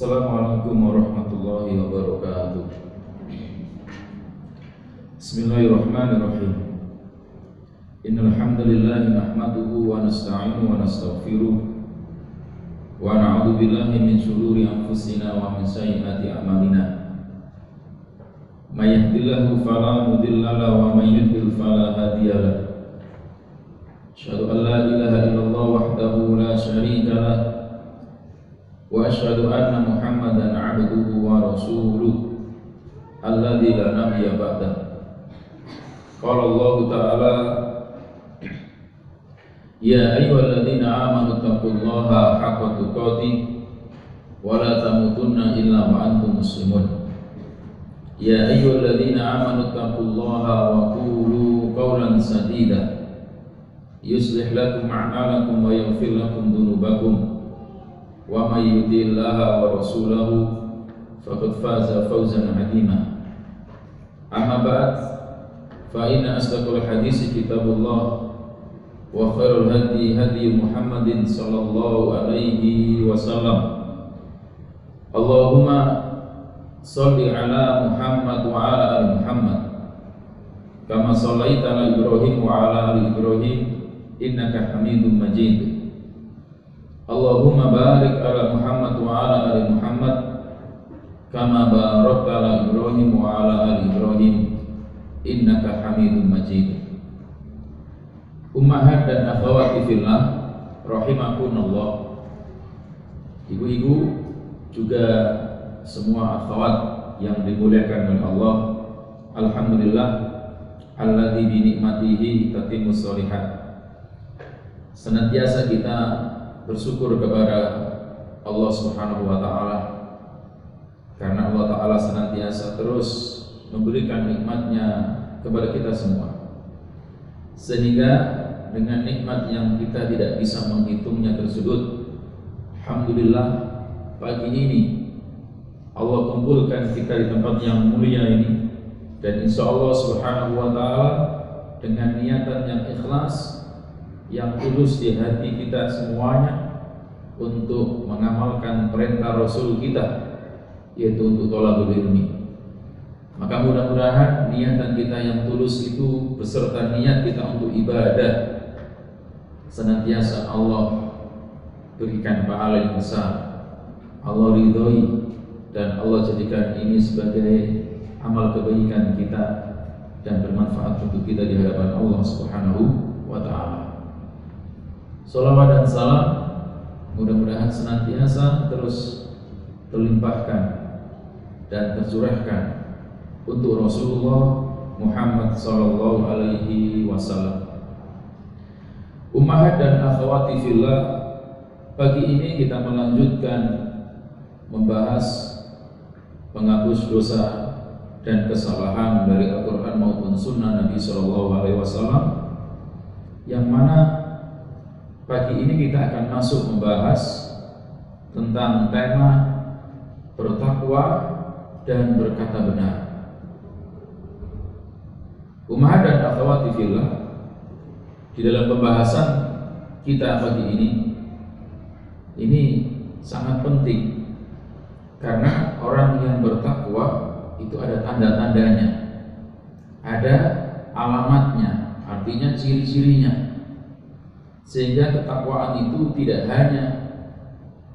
Assalamualaikum warahmatullahi wabarakatuh. Bismillahirrahmanirrahim. Innal hamdalillah nahmaduhu wa nasta'inu wa nastaghfiruh. Wa na'udzu billahi min shururi anfusina wa min sayyiati a'malina. May yahdihillahu fala wa may yudlil fala hadiya lahu. Asyhadu an la ilaha illallah wahdahu la syarika lahu وأشهد أن محمدا عبده ورسوله الذي لا نبي بعده قال الله تعالى يا أيها الذين آمنوا اتقوا الله حق تقاته ولا تموتن إلا وأنتم مسلمون يا أيها الذين آمنوا اتقوا الله وقولوا قولا سديدا يصلح لكم أعمالكم ويغفر لكم ذنوبكم ومن يطع الله ورسوله فقد فاز فوزا عظيما أما بعد فإن أصدق الحديث كتاب الله وخير الهدي هدي محمد صلى الله عليه وسلم اللهم صل على محمد وعلى آل محمد كما صليت على إبراهيم وعلى آل إبراهيم إنك حميد مجيد Allahumma barik ala Muhammad wa ala ali Muhammad kama barakta ala Ibrahim wa ala ali Ibrahim innaka Hamidum Majid. Ummahat dan akhwati fillah rahimakunallah. Ibu-ibu juga semua akhwat yang dimuliakan oleh Allah. Alhamdulillah alladzi bi nikmatihi tatimmus sholihat. Senantiasa kita bersyukur kepada Allah Subhanahu wa taala karena Allah taala senantiasa terus memberikan nikmatnya kepada kita semua. Sehingga dengan nikmat yang kita tidak bisa menghitungnya tersebut Alhamdulillah pagi ini Allah kumpulkan kita di tempat yang mulia ini dan insya Allah subhanahu wa ta'ala dengan niatan yang ikhlas yang tulus di hati kita semuanya untuk mengamalkan perintah Rasul kita yaitu untuk tolabul ilmi. Maka mudah-mudahan niatan kita yang tulus itu beserta niat kita untuk ibadah senantiasa Allah berikan pahala yang besar. Allah ridhoi dan Allah jadikan ini sebagai amal kebaikan kita dan bermanfaat untuk kita di hadapan Allah Subhanahu wa taala. Salawat dan salam senantiasa terus terlimpahkan dan tercurahkan untuk Rasulullah Muhammad sallallahu alaihi wasallam. Ummahat dan akhwati fillah, pagi ini kita melanjutkan membahas penghapus dosa dan kesalahan dari Al-Quran maupun Sunnah Nabi Sallallahu Alaihi Wasallam yang mana Pagi ini kita akan masuk membahas tentang tema bertakwa dan berkata benar. Umar dan akhwati fillah di dalam pembahasan kita pagi ini ini sangat penting karena orang yang bertakwa itu ada tanda-tandanya, ada alamatnya, artinya ciri-cirinya sehingga ketakwaan itu tidak hanya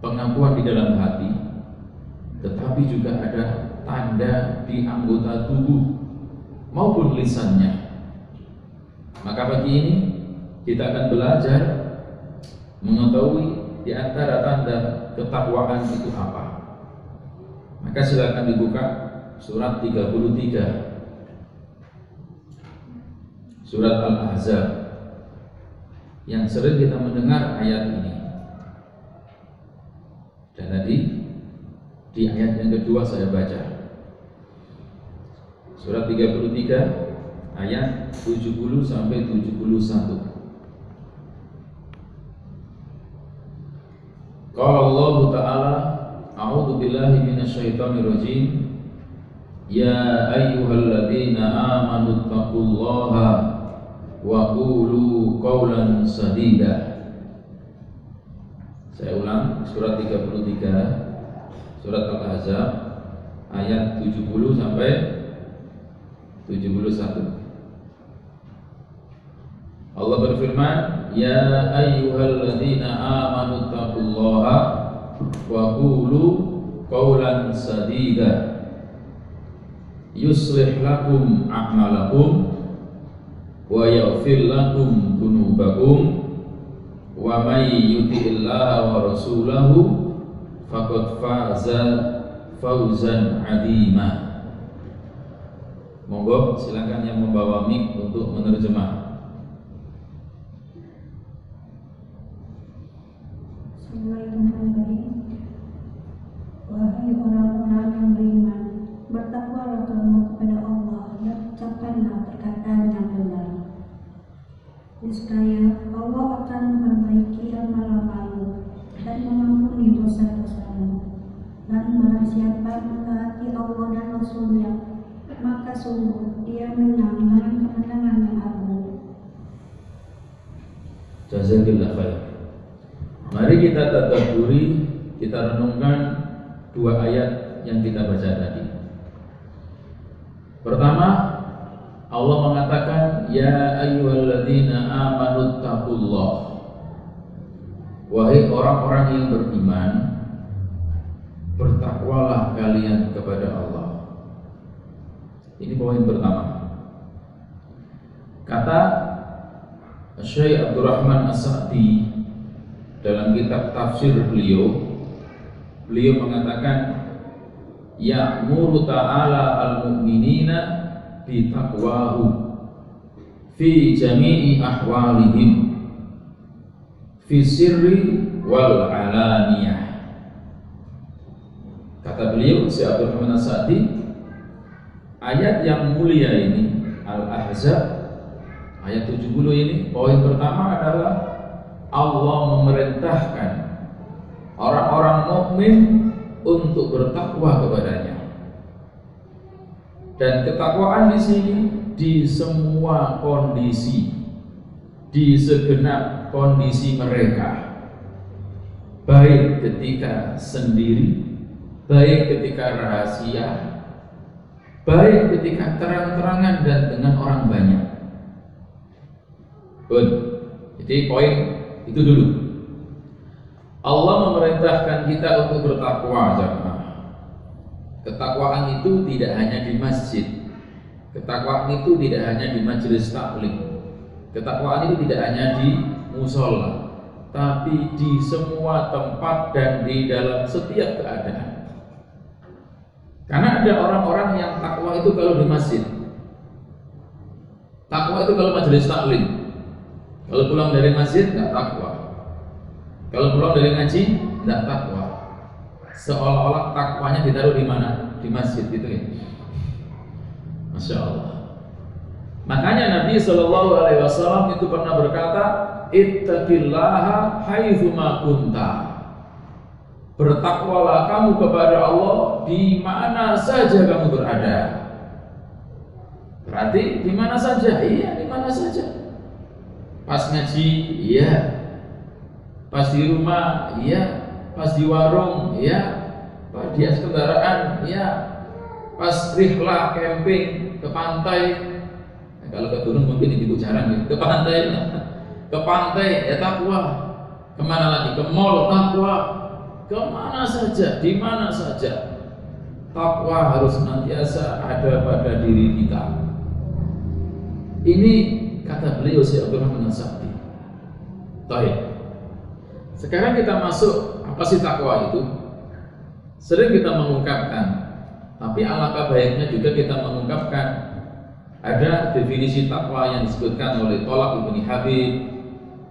pengakuan di dalam hati tetapi juga ada tanda di anggota tubuh maupun lisannya. Maka pagi ini kita akan belajar mengetahui di antara tanda ketakwaan itu apa. Maka silakan dibuka surat 33 surat Al-Ahzab. Yang sering kita mendengar ayat ini. Dan tadi di ayat yang kedua saya baca. Surat 33 ayat 70 sampai 71. Qala Allah Ta'ala A'udzu billahi minasyaitonir rajim Ya ayyuhalladzina amanu taqullaha wa qulu qawlan sadida. Saya ulang surat 33 surat Al-Ahzab ayat 70 sampai 71. Allah berfirman, "Ya ayyuhalladzina amanu taqullaha wa qulu qawlan sadida yuslih lakum a'malakum wa yaghfir lakum dhunubakum wa may yuti'illaha wa rasulahu faqad faza fawzan 'azima." Monggo silakan yang membawa mic untuk menerjemah. Wahai orang-orang yang beriman, bertakwalah kamu kepada Allah dan ucapkanlah perkataan yang benar. Niscaya Allah akan memperbaiki amal-amalmu dan mengampuni dosa-dosamu. Dan barang siapa mentaati Allah dan Rasulnya, maka sungguh dia menang dengan kemenangan yang agung. Jazakillah khair. Mari kita tadabburi, kita renungkan dua ayat yang kita baca tadi. Pertama, Allah mengatakan, "Ya ayyuhalladzina amanu taqullah." Wahai orang-orang yang beriman, bertakwalah kalian kepada Allah. Ini poin pertama. Kata Syekh Abdurrahman As-Sa'di dalam kitab tafsir beliau beliau mengatakan ya'muru ta'ala al-mu'minina bi taqwahu fi jami'i ahwalihim fi sirri wal alaniyah kata beliau si Abdul Rahman As-Sa'di ayat yang mulia ini Al-Ahzab ayat 70 ini poin pertama adalah Allah memerintahkan orang-orang mukmin untuk bertakwa kepadanya. Dan ketakwaan di sini di semua kondisi, di segenap kondisi mereka, baik ketika sendiri, baik ketika rahasia, baik ketika terang-terangan dan dengan orang banyak. Good. Jadi poin itu dulu. Allah memerintahkan kita untuk bertakwa jemaah. Ketakwaan itu tidak hanya di masjid. Ketakwaan itu tidak hanya di majelis taklim. Ketakwaan itu tidak hanya di musola, tapi di semua tempat dan di dalam setiap keadaan. Karena ada orang-orang yang takwa itu kalau di masjid. Takwa itu kalau majelis taklim. Kalau pulang dari masjid nggak takwa. Kalau pulang dari ngaji, tidak takwa. Seolah-olah takwanya ditaruh di mana? Di masjid gitu ya. Masya Allah. Makanya Nabi Shallallahu Alaihi Wasallam itu pernah berkata, Ittaqillaha haithuma kunta. Bertakwalah kamu kepada Allah di mana saja kamu berada. Berarti di mana saja? Iya, di mana saja. Pas ngaji, iya pas di rumah iya pas di warung iya pas di kendaraan iya pas rihlah camping ke pantai. Nah, kalau ke gunung mungkin itu jarang ya. Ke pantai ke pantai ya takwa ke mana lagi? Ke mall takwa ke mana saja di mana saja. Takwa harus senantiasa ada pada diri kita. Ini kata beliau si Abdul Rahman Sa'di Taib. Sekarang kita masuk apa sih takwa itu? Sering kita mengungkapkan, tapi alangkah baiknya juga kita mengungkapkan ada definisi takwa yang disebutkan oleh Tolak ibni Habib,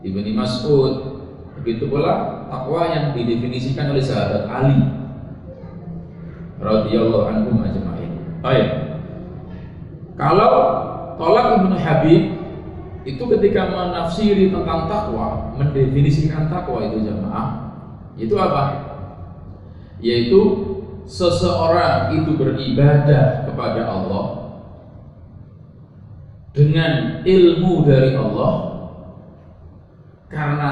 ibni Mas'ud, begitu pula takwa yang didefinisikan oleh sahabat Ali radhiyallahu anhu majma'in. Baik. Kalau Tolak ibni Habib itu ketika menafsiri tentang takwa, mendefinisikan takwa itu jamaah, itu apa? Yaitu seseorang itu beribadah kepada Allah dengan ilmu dari Allah karena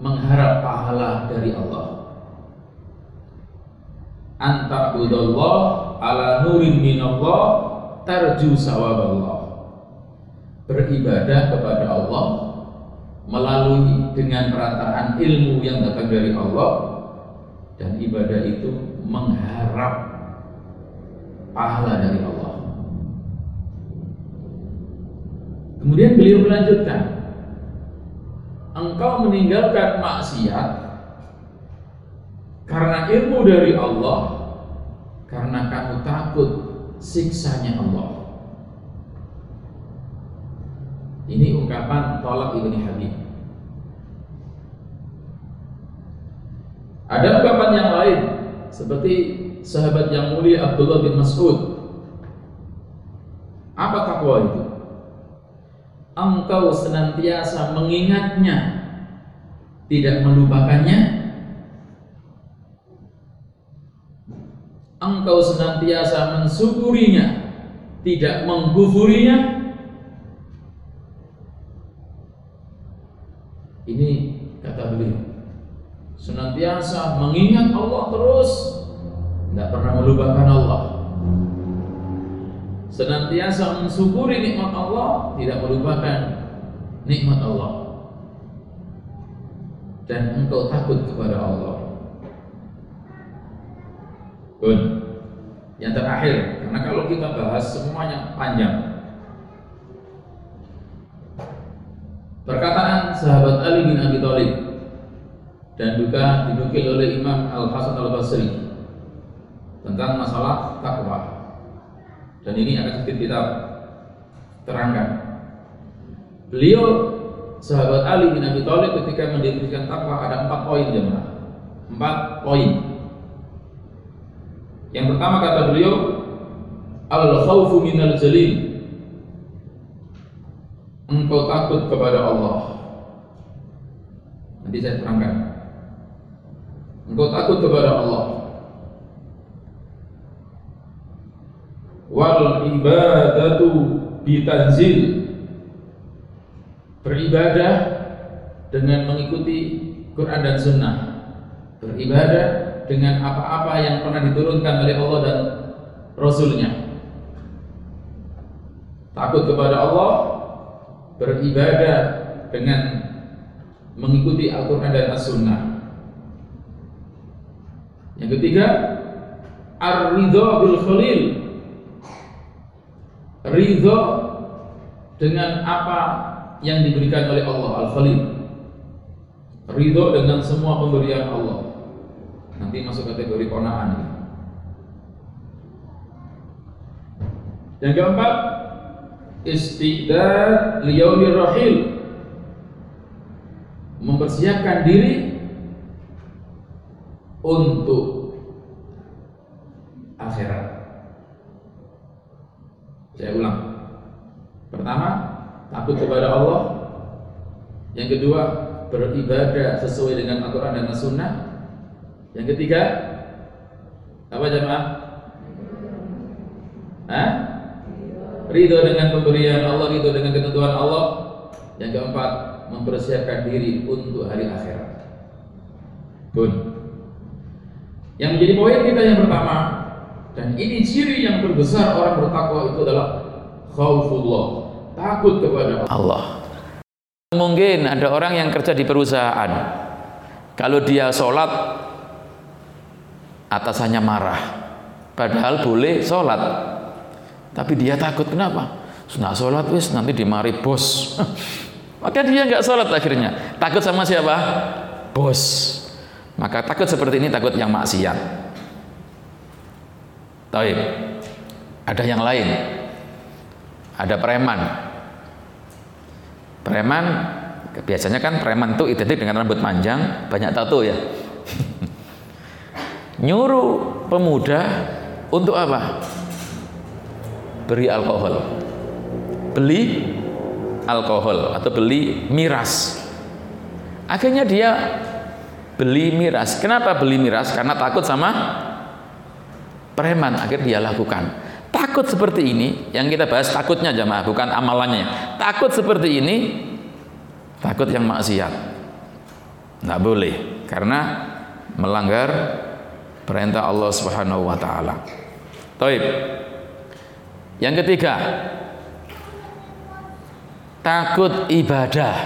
mengharap pahala dari Allah. anta budallah ala nurin minallah tarju sawaballah beribadah kepada Allah melalui dengan perantaraan ilmu yang datang dari Allah dan ibadah itu mengharap pahala dari Allah. Kemudian beliau melanjutkan, engkau meninggalkan maksiat karena ilmu dari Allah, karena kamu takut siksanya Allah. Ini ungkapan tolak ibni Habib. Ada ungkapan yang lain seperti sahabat yang mulia Abdullah bin Mas'ud. Apa takwa itu? Engkau senantiasa mengingatnya, tidak melupakannya. Engkau senantiasa mensyukurinya, tidak menggufurinya. Ini kata beliau. Senantiasa mengingat Allah terus, tidak pernah melupakan Allah. Senantiasa mensyukuri nikmat Allah, tidak melupakan nikmat Allah. Dan engkau takut kepada Allah. Pun yang terakhir, karena kalau kita bahas semuanya panjang. Perkataan sahabat Ali bin Abi Thalib dan juga dinukil oleh Imam Al Hasan Al Basri tentang masalah takwa. Dan ini akan sedikit kita terangkan. Beliau sahabat Ali bin Abi Thalib ketika mendefinisikan takwa ada empat poin jemaah. Empat poin. Yang pertama kata beliau al khawfu minal jalil engkau takut kepada Allah. Nanti saya terangkan. Engkau takut kepada Allah. Wal ibadatu bitanzil. Beribadah dengan mengikuti Quran dan Sunnah. Beribadah dengan apa-apa yang pernah diturunkan oleh Allah dan Rasulnya. Takut kepada Allah, beribadah dengan mengikuti Al-Quran dan As-Sunnah. Yang ketiga, ar-ridho bil khalil. Ridho dengan apa yang diberikan oleh Allah Al-Khalil. Ridho dengan semua pemberian Allah. Nanti masuk kategori konaan. Yang keempat, istidad liyaumir rahil mempersiapkan diri untuk akhirat saya ulang pertama takut kepada Allah yang kedua beribadah sesuai dengan Al-Quran dan As-Sunnah yang ketiga apa jemaah? Hah? ridho dengan pemberian Allah, ridho dengan ketentuan Allah. Yang keempat, mempersiapkan diri untuk hari akhirat. Pun. Yang menjadi poin kita yang pertama dan ini ciri yang terbesar orang bertakwa itu adalah khaufullah, takut kepada Allah. Mungkin ada orang yang kerja di perusahaan. Kalau dia sholat, atasannya marah. Padahal boleh sholat, tapi dia takut kenapa? Nggak sholat wis nanti dimari bos. Maka dia nggak sholat akhirnya. Takut sama siapa? Bos. Maka takut seperti ini takut yang maksiat. Taib. Ada yang lain. Ada preman. Preman biasanya kan preman itu identik dengan rambut panjang, banyak tato ya. Nyuruh pemuda untuk apa? beri alkohol beli alkohol atau beli miras akhirnya dia beli miras kenapa beli miras karena takut sama preman akhirnya dia lakukan takut seperti ini yang kita bahas takutnya jamaah bukan amalannya takut seperti ini takut yang maksiat nggak boleh karena melanggar perintah Allah Subhanahu wa taala. Taib. Yang ketiga, takut ibadah.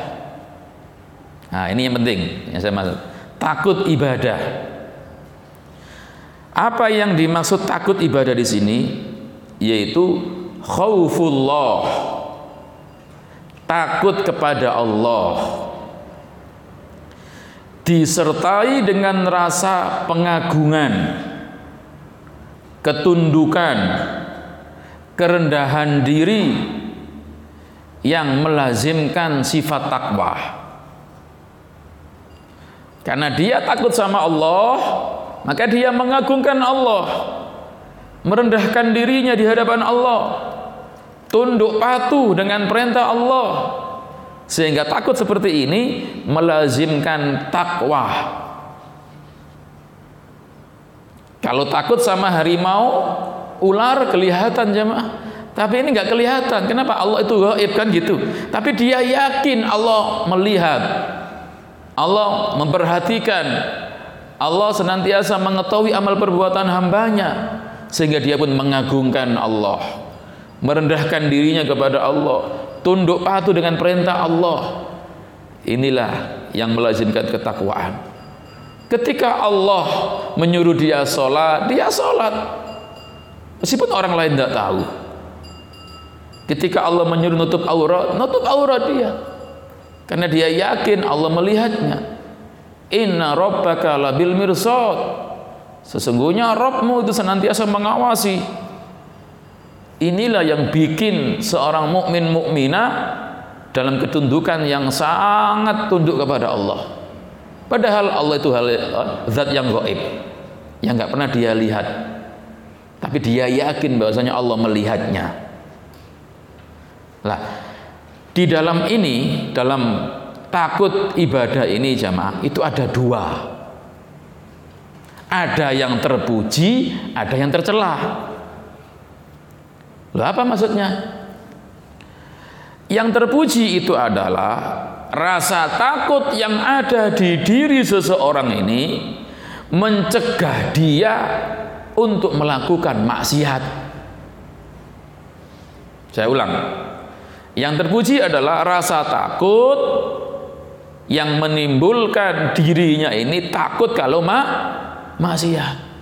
Nah, ini yang penting yang saya maksud. Takut ibadah. Apa yang dimaksud takut ibadah di sini? Yaitu khaufullah. Takut kepada Allah. Disertai dengan rasa pengagungan, ketundukan, kerendahan diri yang melazimkan sifat takwa. Karena dia takut sama Allah, maka dia mengagungkan Allah, merendahkan dirinya di hadapan Allah, tunduk patuh dengan perintah Allah, sehingga takut seperti ini melazimkan takwa. Kalau takut sama harimau, ular kelihatan jemaah. Tapi ini nggak kelihatan. Kenapa? Allah itu gaib kan gitu. Tapi dia yakin Allah melihat. Allah memperhatikan. Allah senantiasa mengetahui amal perbuatan hambanya. Sehingga dia pun mengagungkan Allah. Merendahkan dirinya kepada Allah. Tunduk patuh dengan perintah Allah. Inilah yang melazimkan ketakwaan. Ketika Allah menyuruh dia sholat, dia sholat. Meskipun orang lain tidak tahu. Ketika Allah menyuruh nutup aurat, nutup aurat dia. Karena dia yakin Allah melihatnya. Inna rabbaka labil mirsad. Sesungguhnya Rabbmu itu senantiasa mengawasi. Inilah yang bikin seorang mukmin mukminah dalam ketundukan yang sangat tunduk kepada Allah. Padahal Allah itu hal zat yang gaib, yang nggak pernah dia lihat. Tapi dia yakin bahwasanya Allah melihatnya. Lah, di dalam ini, dalam takut ibadah ini jamaah, itu ada dua. Ada yang terpuji, ada yang tercela. Lah apa maksudnya? Yang terpuji itu adalah rasa takut yang ada di diri seseorang ini mencegah dia untuk melakukan maksiat. Saya ulang. Yang terpuji adalah rasa takut yang menimbulkan dirinya ini takut kalau mak maksiat.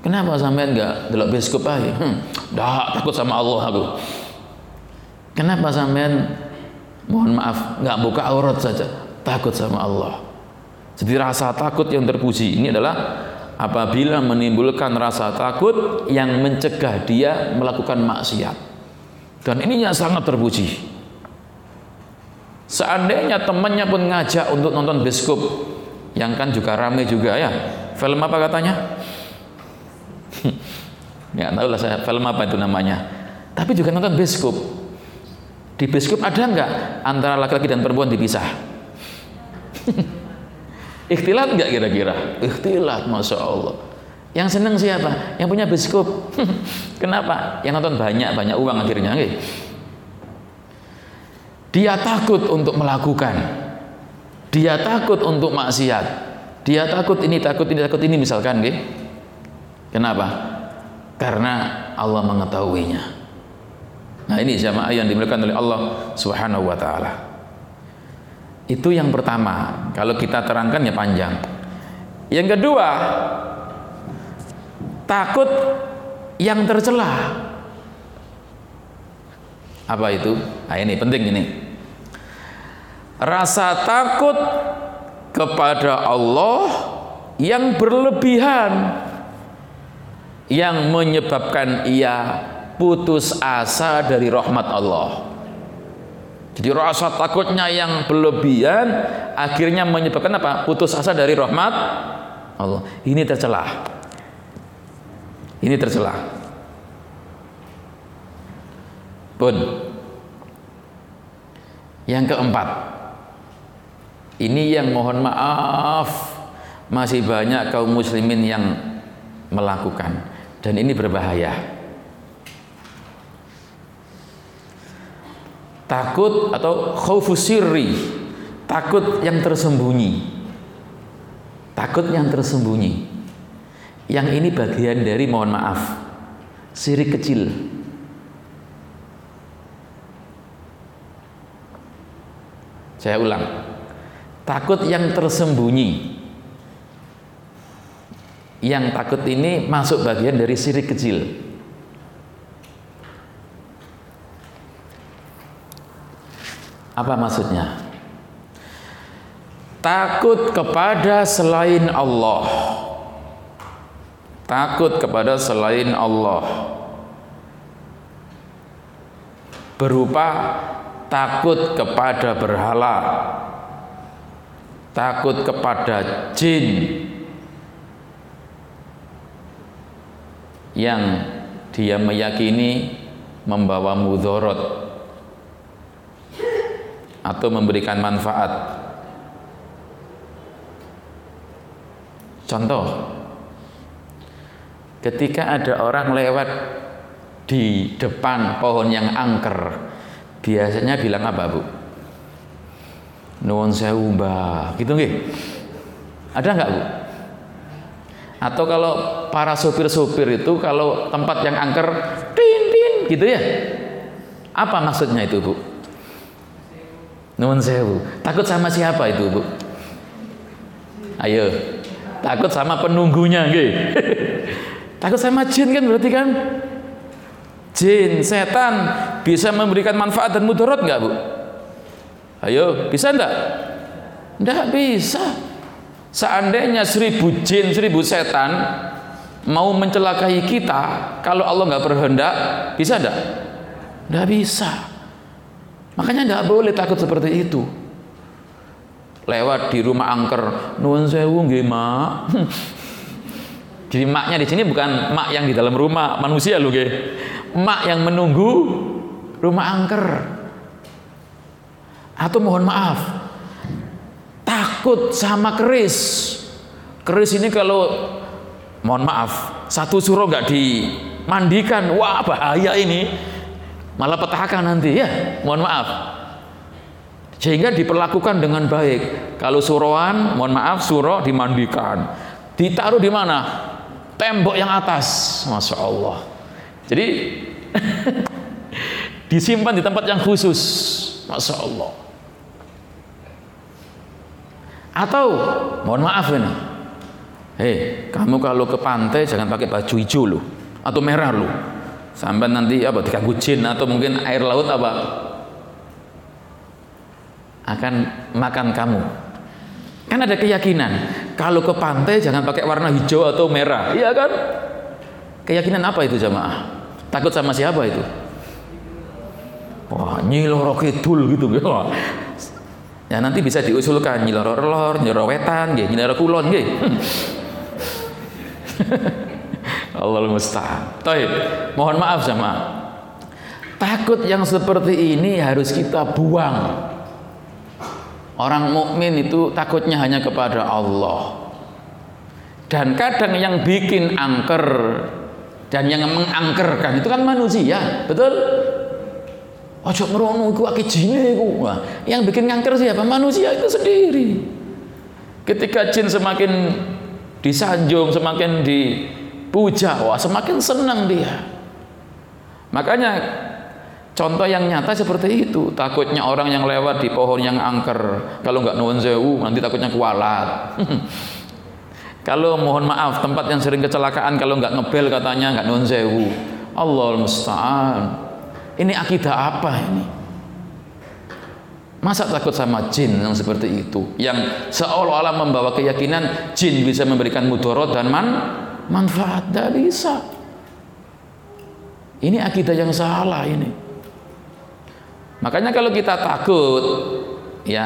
Kenapa sampean enggak delok biskup aja? Hmm, dah takut sama Allah aku. Kenapa sampean mohon maaf nggak buka aurat saja? Takut sama Allah. Jadi rasa takut yang terpuji ini adalah apabila menimbulkan rasa takut yang mencegah dia melakukan maksiat. Dan ininya sangat terpuji. Seandainya temannya pun ngajak untuk nonton biskup, yang kan juga rame juga ya. Film apa katanya? ya tahu lah saya film apa itu namanya. Tapi juga nonton biskup. Di biskup ada nggak antara laki-laki dan perempuan dipisah? Ikhtilat nggak kira-kira? Ikhtilat, masya Allah. Yang senang siapa? Yang punya biskup. Kenapa? Yang nonton banyak, banyak uang akhirnya. Dia takut untuk melakukan. Dia takut untuk maksiat. Dia takut ini, takut ini, takut ini misalkan. Gitu. Kenapa? Karena Allah mengetahuinya. Nah ini jamaah yang dimiliki oleh Allah Subhanahu wa taala. Itu yang pertama. Kalau kita terangkan ya panjang. Yang kedua, takut yang tercela. Apa itu? Nah ini penting ini. Rasa takut kepada Allah yang berlebihan yang menyebabkan ia putus asa dari rahmat Allah. Jadi rasa takutnya yang berlebihan akhirnya menyebabkan apa? Putus asa dari rahmat Allah. Ini tercela. Ini tercela. Pun. Yang keempat. Ini yang mohon maaf masih banyak kaum muslimin yang melakukan dan ini berbahaya. Takut atau khaufus takut yang tersembunyi. Takut yang tersembunyi. Yang ini bagian dari mohon maaf, sirik kecil. Saya ulang. Takut yang tersembunyi. Yang takut ini masuk bagian dari sirik kecil. Apa maksudnya? Takut kepada selain Allah. Takut kepada selain Allah. Berupa takut kepada berhala. Takut kepada jin yang dia meyakini membawa mudorot atau memberikan manfaat. Contoh, ketika ada orang lewat di depan pohon yang angker, biasanya bilang apa, Bu? Nuwun sewu, Mbah. Gitu nggih? Ada nggak, Bu? Atau kalau para sopir-sopir itu kalau tempat yang angker, tin tin gitu ya. Apa maksudnya itu, Bu? Nuwun sewu. Takut sama siapa itu, Bu? Ayo. Takut sama penunggunya, nggih. Takut sama jin kan berarti kan? Jin, setan bisa memberikan manfaat dan mudarat nggak, Bu? Ayo, bisa enggak? Enggak bisa. Seandainya seribu jin, seribu setan mau mencelakai kita, kalau Allah nggak berhendak, bisa enggak? Enggak bisa. Makanya tidak boleh takut seperti itu. Lewat di rumah angker, nuwun sewu nggih, Mak. Jadi maknya di sini bukan mak yang di dalam rumah manusia loh, nggih. Mak yang menunggu rumah angker. Atau mohon maaf, takut sama keris. Keris ini kalau mohon maaf, satu suruh nggak dimandikan, wah bahaya ini malah petaka nanti ya mohon maaf sehingga diperlakukan dengan baik kalau suruhan mohon maaf suruh dimandikan ditaruh di mana tembok yang atas. Masya Allah. Jadi disimpan di tempat yang khusus. Masya Allah. Atau mohon maaf ini. Hei kamu kalau ke pantai jangan pakai baju hijau loh atau merah loh. Sampai nanti apa diganggu jin atau mungkin air laut apa? Akan makan kamu kan ada keyakinan kalau ke pantai jangan pakai warna hijau atau merah iya kan keyakinan apa itu jamaah takut sama siapa itu wah nyiloro kidul gitu ya nanti bisa diusulkan nyiloro lor nyiloro wetan nyiloro kulon gitu Allah musta'an. Taib. Mohon maaf sama. Takut yang seperti ini harus kita buang. Orang mukmin itu takutnya hanya kepada Allah. Dan kadang yang bikin angker dan yang mengangkerkan itu kan manusia, betul? Ojo merono iku akeh jine iku. Yang bikin angker siapa? Manusia itu sendiri. Ketika jin semakin disanjung, semakin di puja, wah semakin senang dia. Makanya contoh yang nyata seperti itu. Takutnya orang yang lewat di pohon yang angker, kalau nggak nuwun sewu nanti takutnya kualat. kalau mohon maaf tempat yang sering kecelakaan kalau nggak ngebel katanya nggak nuwun sewu. Allah musta'an. Ini akidah apa ini? Masa takut sama jin yang seperti itu? Yang seolah-olah membawa keyakinan jin bisa memberikan mudarat dan man manfaat tidak bisa ini akidah yang salah ini makanya kalau kita takut ya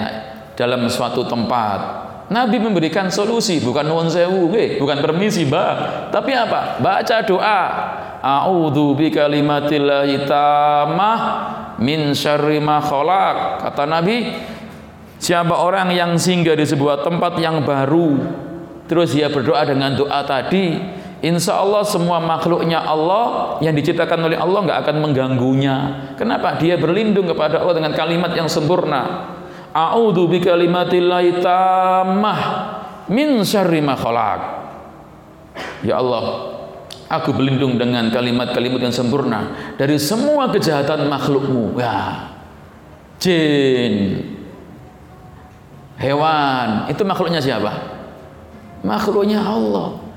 dalam suatu tempat Nabi memberikan solusi bukan nuwun sewu bukan permisi bah tapi apa? Baca doa. A'udzu bikalimatillahi tamah min syarri ma khalaq. Kata Nabi siapa orang yang singgah di sebuah tempat yang baru terus dia berdoa dengan doa tadi Insya Allah semua makhluknya Allah yang diciptakan oleh Allah nggak akan mengganggunya. Kenapa? Dia berlindung kepada Allah dengan kalimat yang sempurna. A'udzu bikalimatillahi tammah min syarri. Ya Allah, aku berlindung dengan kalimat-kalimat yang sempurna dari semua kejahatan makhlukmu. Ya, jin, hewan, itu makhluknya siapa? Makhluknya Allah.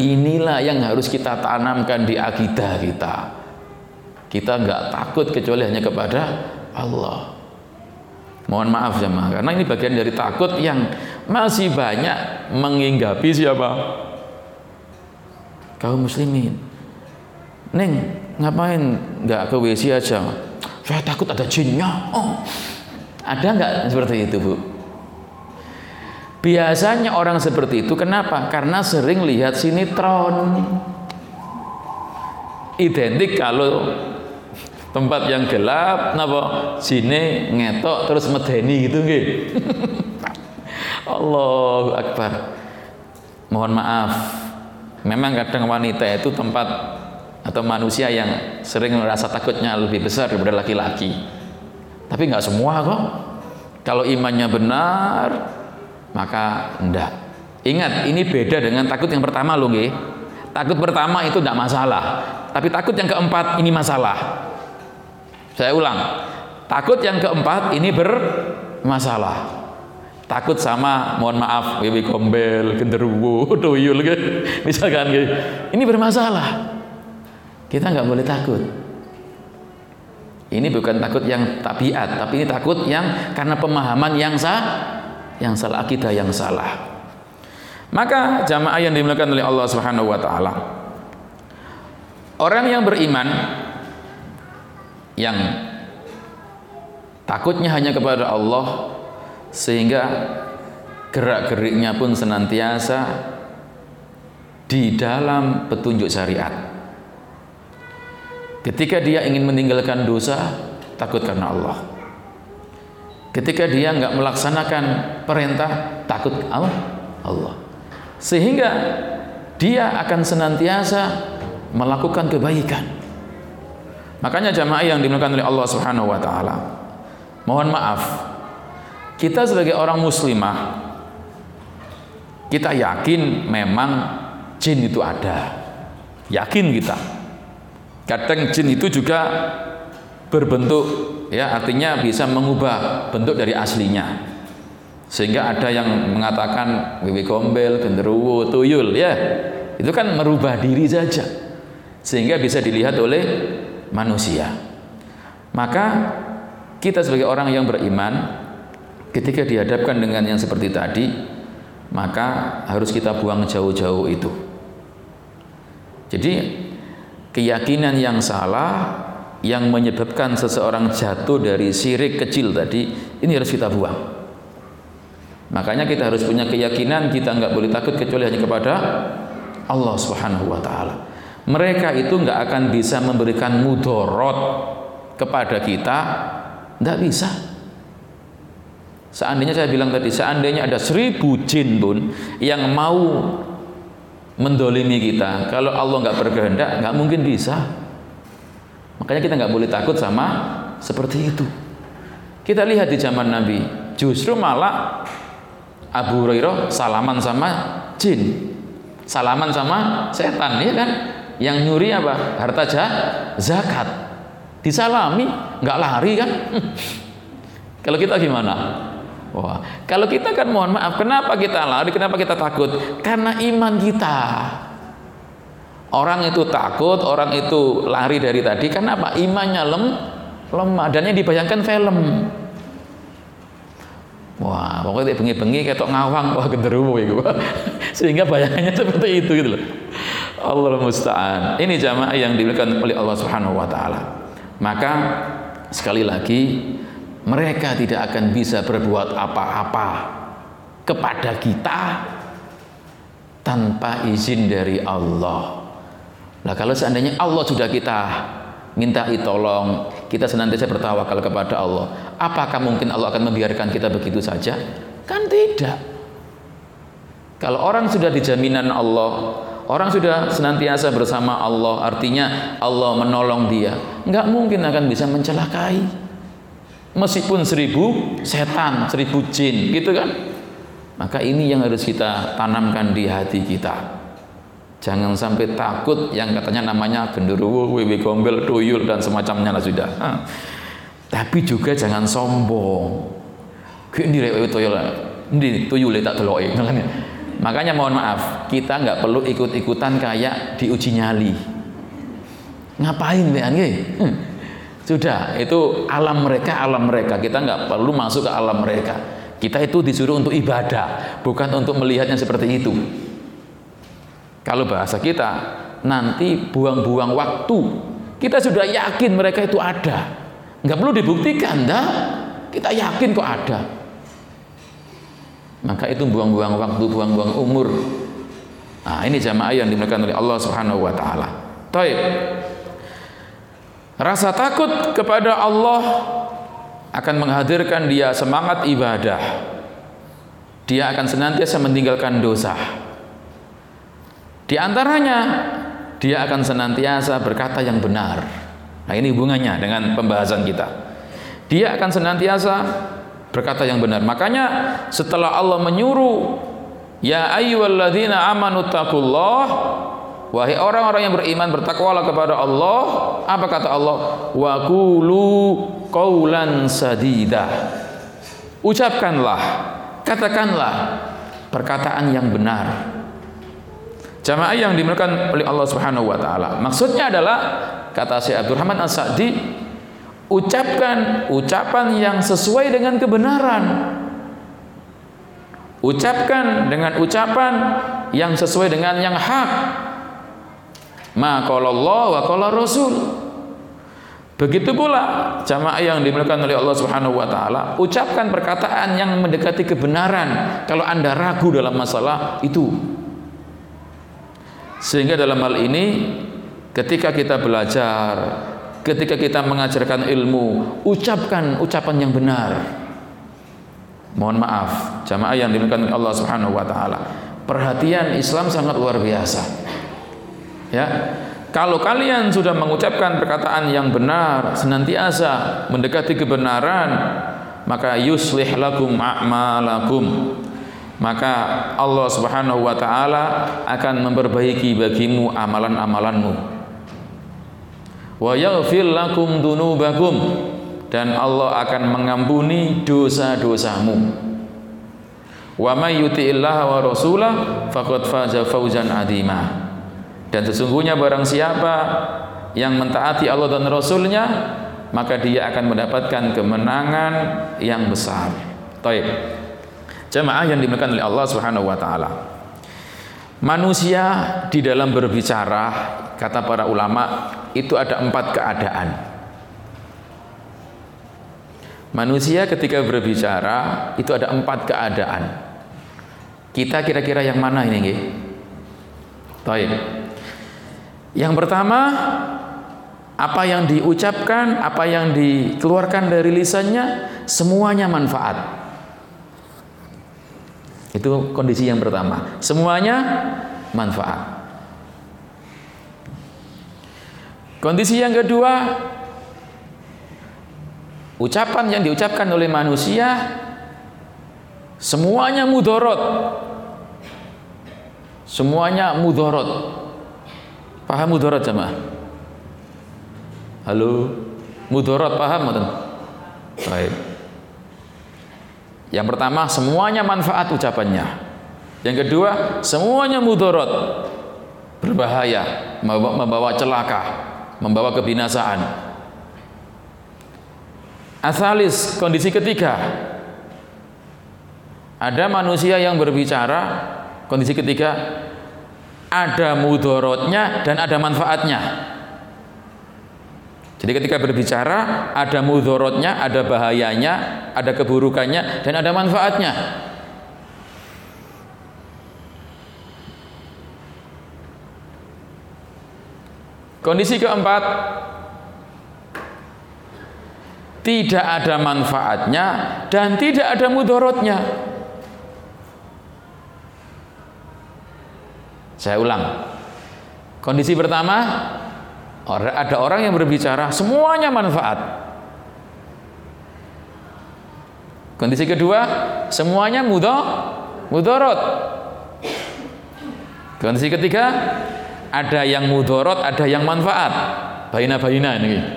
Inilah yang harus kita tanamkan di akidah kita. Kita nggak takut kecuali hanya kepada Allah. Mohon maaf jemaah, karena ini bagian dari takut yang masih banyak menginggapi siapa? Kaum muslimin. Neng, ngapain nggak ke WC aja? Saya takut ada jinnya. Oh, ada nggak seperti itu bu? Biasanya orang seperti itu kenapa? Karena sering lihat sinetron. Identik kalau tempat yang gelap napa sini ngetok terus medeni gitu nggih. Allahu akbar. Mohon maaf. Memang kadang wanita itu tempat atau manusia yang sering merasa takutnya lebih besar daripada laki-laki. Tapi nggak semua kok. Kalau imannya benar, maka enggak. Ingat, ini beda dengan takut yang pertama loh, nggih. Takut pertama itu tidak masalah, tapi takut yang keempat ini masalah. Saya ulang, takut yang keempat ini bermasalah. Takut sama, mohon maaf, wiwi gombel, genderuwo, tuyul, gitu. misalkan gitu. Ini bermasalah. Kita nggak boleh takut. Ini bukan takut yang tabiat, tapi ini takut yang karena pemahaman yang sah, yang salah akidah yang salah. Maka jamaah yang dimuliakan oleh Allah Subhanahu wa taala. Orang yang beriman yang takutnya hanya kepada Allah sehingga gerak-geriknya pun senantiasa di dalam petunjuk syariat. Ketika dia ingin meninggalkan dosa, takut karena Allah. Ketika dia nggak melaksanakan perintah, takut Allah. Allah. Sehingga dia akan senantiasa melakukan kebaikan. Makanya jamaah yang dimuliakan oleh Allah Subhanahu wa taala. Mohon maaf. Kita sebagai orang muslimah kita yakin memang jin itu ada. Yakin kita kadang jin itu juga berbentuk ya artinya bisa mengubah bentuk dari aslinya. Sehingga ada yang mengatakan wiwi gombel, genderuwo, tuyul ya. Itu kan merubah diri saja. Sehingga bisa dilihat oleh manusia. Maka kita sebagai orang yang beriman ketika dihadapkan dengan yang seperti tadi maka harus kita buang jauh-jauh itu. Jadi keyakinan yang salah yang menyebabkan seseorang jatuh dari sirik kecil tadi ini harus kita buang makanya kita harus punya keyakinan kita nggak boleh takut kecuali hanya kepada Allah Subhanahu wa taala mereka itu nggak akan bisa memberikan mudorot kepada kita nggak bisa seandainya saya bilang tadi seandainya ada seribu jin pun yang mau mendolimi kita. Kalau Allah nggak berkehendak, nggak mungkin bisa. Makanya kita nggak boleh takut sama seperti itu. Kita lihat di zaman Nabi, justru malah Abu Hurairah salaman sama jin, salaman sama setan, ya kan? Yang nyuri apa? Harta zakat. Disalami, nggak lari kan? Kalau kita gimana? Wah, kalau kita kan mohon maaf, kenapa kita lari? Kenapa kita takut? Karena iman kita. Orang itu takut, orang itu lari dari tadi. Kenapa? Imannya lem, lemah. Dan yang dibayangkan film. Wah, pokoknya bengi-bengi ketok ngawang, wah genderuwo itu. Sehingga bayangannya seperti itu gitu loh. Allah musta'an. Ini jamaah yang diberikan oleh Allah Subhanahu wa taala. Maka sekali lagi mereka tidak akan bisa berbuat apa-apa kepada kita tanpa izin dari Allah. Nah kalau seandainya Allah sudah kita minta tolong, kita senantiasa bertawakal kepada Allah. Apakah mungkin Allah akan membiarkan kita begitu saja? Kan tidak. Kalau orang sudah dijaminan Allah, orang sudah senantiasa bersama Allah, artinya Allah menolong dia, nggak mungkin akan bisa mencelakai meskipun seribu setan, seribu jin, gitu kan? Maka ini yang harus kita tanamkan di hati kita. Jangan sampai takut yang katanya namanya genderuwo, wewe gombel, tuyul dan semacamnya lah sudah. Tapi juga jangan sombong. Kayak ini wewe tuyul, ini tuyul tak teloke. Makanya mohon maaf, kita nggak perlu ikut-ikutan kayak diuji nyali. Ngapain wean hmm. Sudah, itu alam mereka, alam mereka. Kita nggak perlu masuk ke alam mereka. Kita itu disuruh untuk ibadah, bukan untuk melihatnya seperti itu. Kalau bahasa kita, nanti buang-buang waktu. Kita sudah yakin mereka itu ada. Nggak perlu dibuktikan, dah. Kita yakin kok ada. Maka itu buang-buang waktu, buang-buang umur. Nah, ini jamaah yang dimuliakan oleh Allah Subhanahu wa taala. Taib. Rasa takut kepada Allah akan menghadirkan dia semangat ibadah. Dia akan senantiasa meninggalkan dosa. Di antaranya dia akan senantiasa berkata yang benar. Nah, ini hubungannya dengan pembahasan kita. Dia akan senantiasa berkata yang benar. Makanya setelah Allah menyuruh ya ayyuhalladzina amanu taqullah wahai orang-orang yang beriman bertakwalah kepada Allah, apa kata Allah? Wa qulu qaulan sadida. Ucapkanlah, katakanlah perkataan yang benar. Jamaah yang dimuliakan oleh Allah Subhanahu wa taala. Maksudnya adalah kata Syekh Abdurrahman As-Sa'di, ucapkan ucapan yang sesuai dengan kebenaran. Ucapkan dengan ucapan yang sesuai dengan yang hak. Ma Allah wa qala Rasul. Begitu pula jamaah yang dimuliakan oleh Allah Subhanahu wa taala, ucapkan perkataan yang mendekati kebenaran. Kalau Anda ragu dalam masalah itu, sehingga dalam hal ini ketika kita belajar, ketika kita mengajarkan ilmu, ucapkan ucapan yang benar. Mohon maaf, jamaah yang dimuliakan Allah Subhanahu wa taala. Perhatian Islam sangat luar biasa. Ya. Kalau kalian sudah mengucapkan perkataan yang benar, senantiasa mendekati kebenaran, maka yuslih lakum a'malakum maka Allah Subhanahu wa taala akan memperbaiki bagimu amalan-amalanmu. Wa yaghfir lakum dunubakum dan Allah akan mengampuni dosa-dosamu. Wa may yuti'illah wa rasulah faqad faza fawzan adima. Dan sesungguhnya barang siapa yang mentaati Allah dan Rasulnya maka dia akan mendapatkan kemenangan yang besar. Taib. Jemaah yang dimuliakan oleh Allah Subhanahu wa taala. Manusia di dalam berbicara, kata para ulama, itu ada empat keadaan. Manusia ketika berbicara itu ada empat keadaan. Kita kira-kira yang mana ini? Nge? Taib. Yang pertama, apa yang diucapkan, apa yang dikeluarkan dari lisannya, semuanya manfaat. Itu kondisi yang pertama. Semuanya manfaat. Kondisi yang kedua, ucapan yang diucapkan oleh manusia semuanya mudorot. Semuanya mudorot. Paham mudorot jemaah? Halo, mudorot paham Baik. Yang pertama, semuanya manfaat ucapannya. Yang kedua, semuanya mudorot, berbahaya, membawa celaka, membawa kebinasaan. Asalis, kondisi ketiga, ada manusia yang berbicara, kondisi ketiga, ada mudorotnya dan ada manfaatnya. Jadi ketika berbicara ada mudorotnya, ada bahayanya, ada keburukannya, dan ada manfaatnya. Kondisi keempat, tidak ada manfaatnya dan tidak ada mudorotnya. Saya ulang. Kondisi pertama, ada orang yang berbicara semuanya manfaat. Kondisi kedua, semuanya mudah, mudorot. Kondisi ketiga, ada yang mudorot, ada yang manfaat. Baina-baina ini.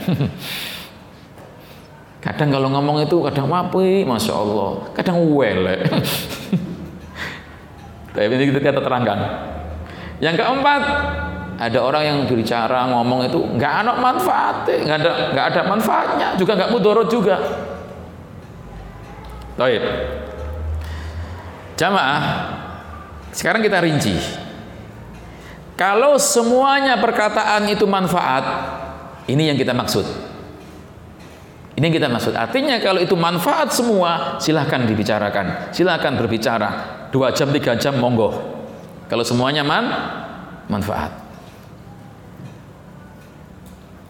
kadang kalau ngomong itu kadang wapi, masya Allah, kadang wele. Tapi ini kita terangkan. Yang keempat, ada orang yang berbicara ngomong itu nggak ada manfaat, nggak ada nggak ada manfaatnya, juga nggak mudorot juga. Baik. Jamaah, sekarang kita rinci. Kalau semuanya perkataan itu manfaat, ini yang kita maksud. Ini yang kita maksud. Artinya kalau itu manfaat semua, silahkan dibicarakan. Silahkan berbicara. Dua jam, tiga jam, monggo. Kalau semuanya man, manfaat.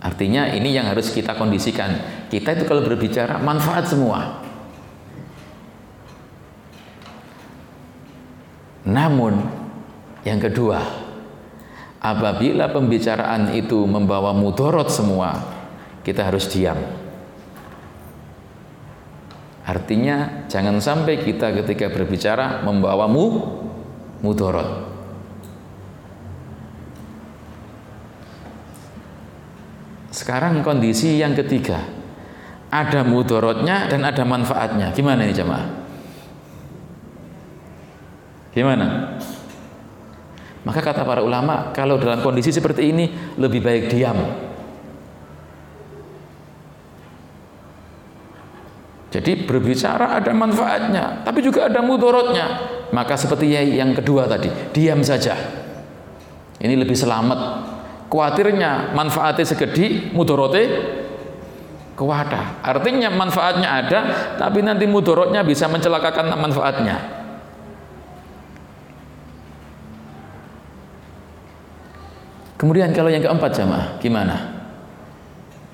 Artinya ini yang harus kita kondisikan. Kita itu kalau berbicara manfaat semua. Namun yang kedua, apabila pembicaraan itu membawa mudorot semua, kita harus diam. Artinya jangan sampai kita ketika berbicara membawa mu mudorot. Sekarang kondisi yang ketiga, ada mudorotnya dan ada manfaatnya. Gimana ini jemaah? Gimana? Maka kata para ulama, kalau dalam kondisi seperti ini lebih baik diam. Jadi berbicara ada manfaatnya, tapi juga ada mudorotnya. Maka seperti yang kedua tadi, diam saja. Ini lebih selamat. Kuatirnya manfaatnya segede, mudorotnya kewadah. Artinya manfaatnya ada, tapi nanti mudorotnya bisa mencelakakan manfaatnya. Kemudian kalau yang keempat jamaah, gimana?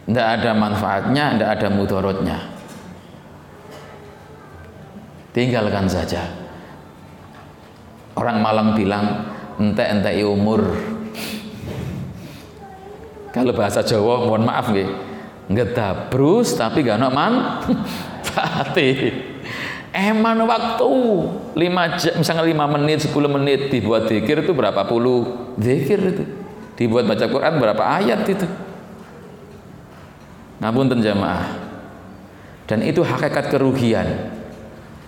Tidak ada manfaatnya, tidak ada mudorotnya. Tinggalkan saja. Orang Malang bilang, ente-ente umur. Kalau bahasa Jawa, mohon maaf nggih. Ngedabrus tapi gak ono manfaati. Eman waktu. 5 jam, misalnya 5 menit, 10 menit dibuat zikir itu berapa puluh? Zikir itu. Dibuat baca Quran berapa ayat itu? Ngapunten jamaah. Dan itu hakikat kerugian.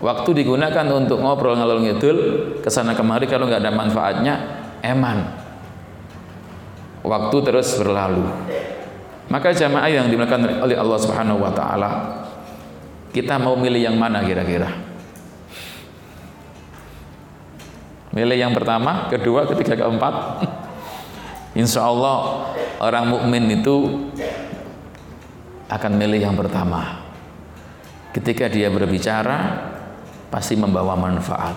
Waktu digunakan untuk ngobrol ngalor ngidul ke sana kemari kalau nggak ada manfaatnya eman waktu terus berlalu maka jamaah yang dimulakan oleh Allah Subhanahu wa taala kita mau milih yang mana kira-kira milih yang pertama kedua ketiga keempat Insya Allah orang mukmin itu akan milih yang pertama. Ketika dia berbicara pasti membawa manfaat.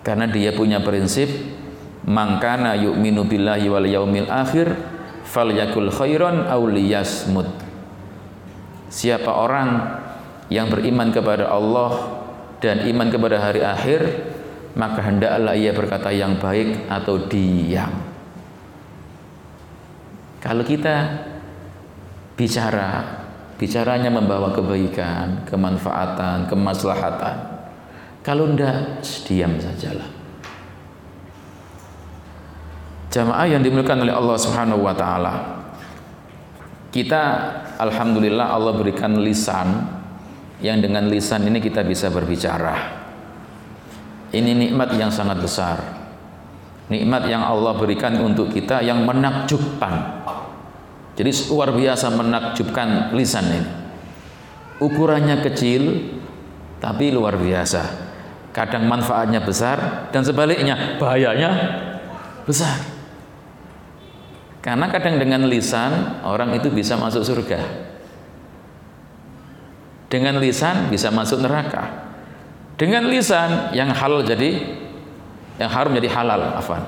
Karena dia punya prinsip mangkana yu'minu billahi wal yaumil akhir falyakul khairan aw liyasmut. Siapa orang yang beriman kepada Allah dan iman kepada hari akhir maka hendaklah ia berkata yang baik atau diam. Kalau kita bicara, bicaranya membawa kebaikan, kemanfaatan, kemaslahatan. Kalau tidak, diam sajalah. Jamaah yang dimuliakan oleh Allah Subhanahu wa taala. Kita alhamdulillah Allah berikan lisan yang dengan lisan ini kita bisa berbicara. Ini nikmat yang sangat besar. Nikmat yang Allah berikan untuk kita yang menakjubkan. Jadi luar biasa menakjubkan lisan ini. Ukurannya kecil tapi luar biasa. Kadang manfaatnya besar dan sebaliknya bahayanya besar karena kadang dengan lisan orang itu bisa masuk surga. Dengan lisan bisa masuk neraka. Dengan lisan yang halal jadi yang haram jadi halal afan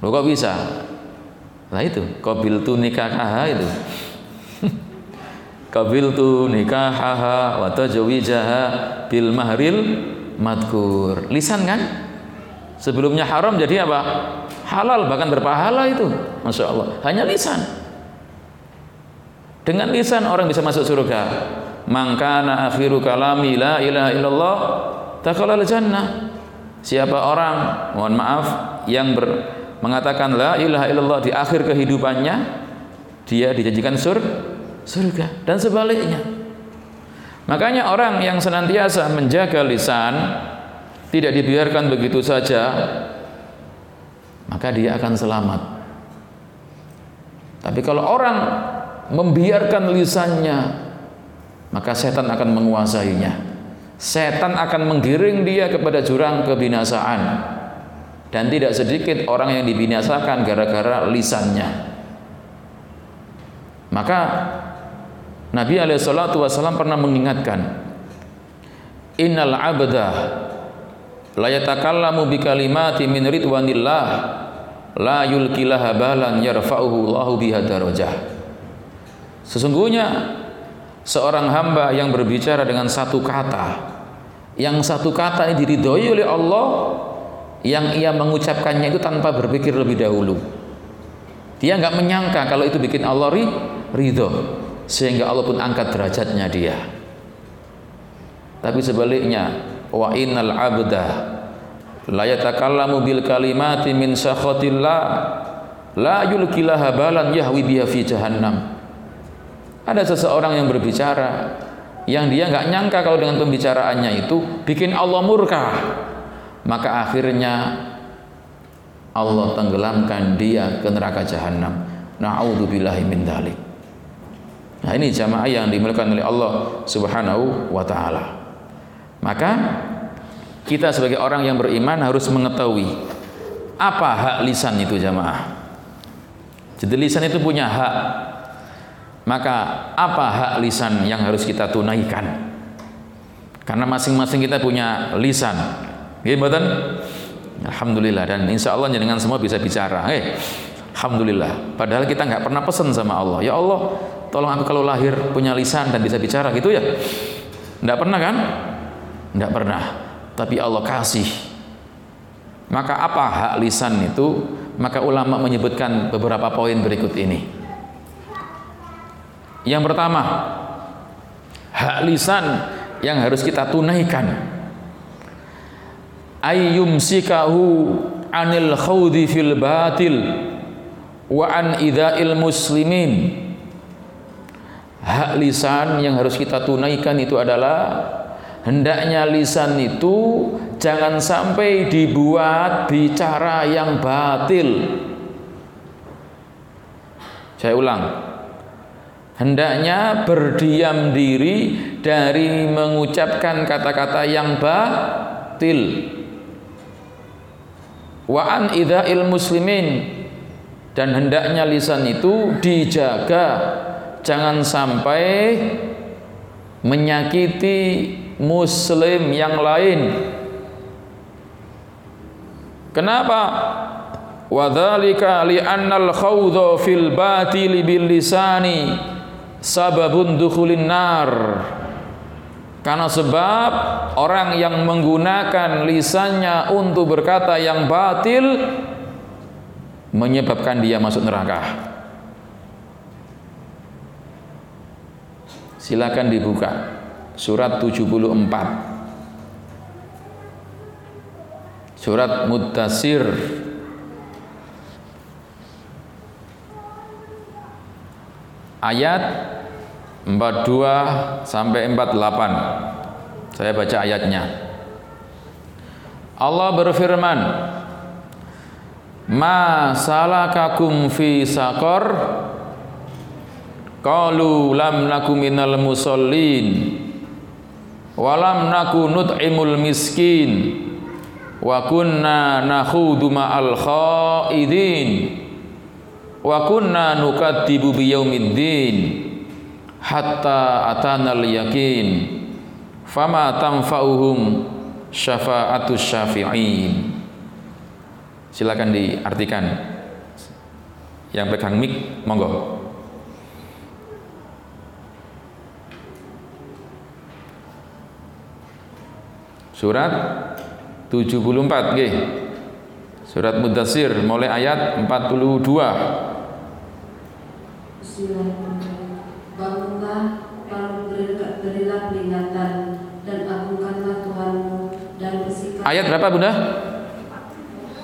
lo kok bisa? Nah itu kabil tu nikahaha itu. Kabil tu nikahaha wa jaha bil mahril madkur. Lisan kan? Sebelumnya haram jadi apa halal bahkan berpahala itu. Masya Allah. Hanya lisan. Dengan lisan orang bisa masuk surga. Mangkana akhiru kalami la ilaha illallah takhalal jannah Siapa orang, mohon maaf, yang ber, mengatakan la ilaha illallah di akhir kehidupannya dia dijanjikan sur surga. Dan sebaliknya. Makanya orang yang senantiasa menjaga lisan tidak dibiarkan begitu saja maka dia akan selamat. Tapi kalau orang membiarkan lisannya maka setan akan menguasainya. Setan akan menggiring dia kepada jurang kebinasaan. Dan tidak sedikit orang yang dibinasakan gara-gara lisannya. Maka Nabi alaihissalatu wassalam pernah mengingatkan innal abda la yatakallamu bi kalimati min ridwanillah. La yulkilaha balan yarfa'uhu Allahu biha darajah. Sesungguhnya seorang hamba yang berbicara dengan satu kata yang satu kata ini diridhoi oleh Allah yang ia mengucapkannya itu tanpa berpikir lebih dahulu. Dia nggak menyangka kalau itu bikin Allah ridho sehingga Allah pun angkat derajatnya dia. Tapi sebaliknya wa innal abda la yatakallamu bil kalimati min sakhatillah la yulkilaha balan yahwi biha fi jahannam ada seseorang yang berbicara yang dia nggak nyangka kalau dengan pembicaraannya itu bikin Allah murka. Maka akhirnya Allah tenggelamkan dia ke neraka jahanam. Na'udzubillahi min dalik. Nah, ini jamaah yang dimuliakan oleh Allah Subhanahu wa taala. Maka kita sebagai orang yang beriman harus mengetahui apa hak lisan itu jamaah. Jadi lisan itu punya hak maka apa hak lisan yang harus kita tunaikan? Karena masing-masing kita punya lisan. Gimana? Alhamdulillah dan insya Allah dengan semua bisa bicara. Eh, Alhamdulillah. Padahal kita nggak pernah pesan sama Allah. Ya Allah, tolong aku kalau lahir punya lisan dan bisa bicara gitu ya. Nggak pernah kan? Nggak pernah. Tapi Allah kasih. Maka apa hak lisan itu? Maka ulama menyebutkan beberapa poin berikut ini. Yang pertama, hak lisan yang harus kita tunaikan. Ayyumsikahu anil khawdi fil batil wa an idha'il muslimin. Hak lisan yang harus kita tunaikan itu adalah hendaknya lisan itu jangan sampai dibuat bicara yang batil. Saya ulang, hendaknya berdiam diri dari mengucapkan kata-kata yang batil. Wa an idza'il muslimin. Dan hendaknya lisan itu dijaga. Jangan sampai menyakiti muslim yang lain. Kenapa? Wadzalika li'annal khawdha fil batili bil lisani sababun dukhulin nar. Karena sebab orang yang menggunakan lisannya untuk berkata yang batil menyebabkan dia masuk neraka. Silakan dibuka surat 74. Surat Mudtasir ayat 42 sampai 48. Saya baca ayatnya. Allah berfirman, "Ma salakakum fi saqar?" Qalu lam naku minal musallin wa lam naku nut'imul miskin. Wa kunna nakhudu ma'al khaidin. Wa kunna nukadzibu biyaumiddin hatta atana al-yaqin fama tanfa'uhum syafa'atus syafi'in. Silakan diartikan. Yang pegang mic monggo surat 74 nggih Surat Mudassir mulai ayat 42. Bangunlah berilah peringatan dan agungkanlah Tuhanmu dan bersikap Ayat berapa Bunda?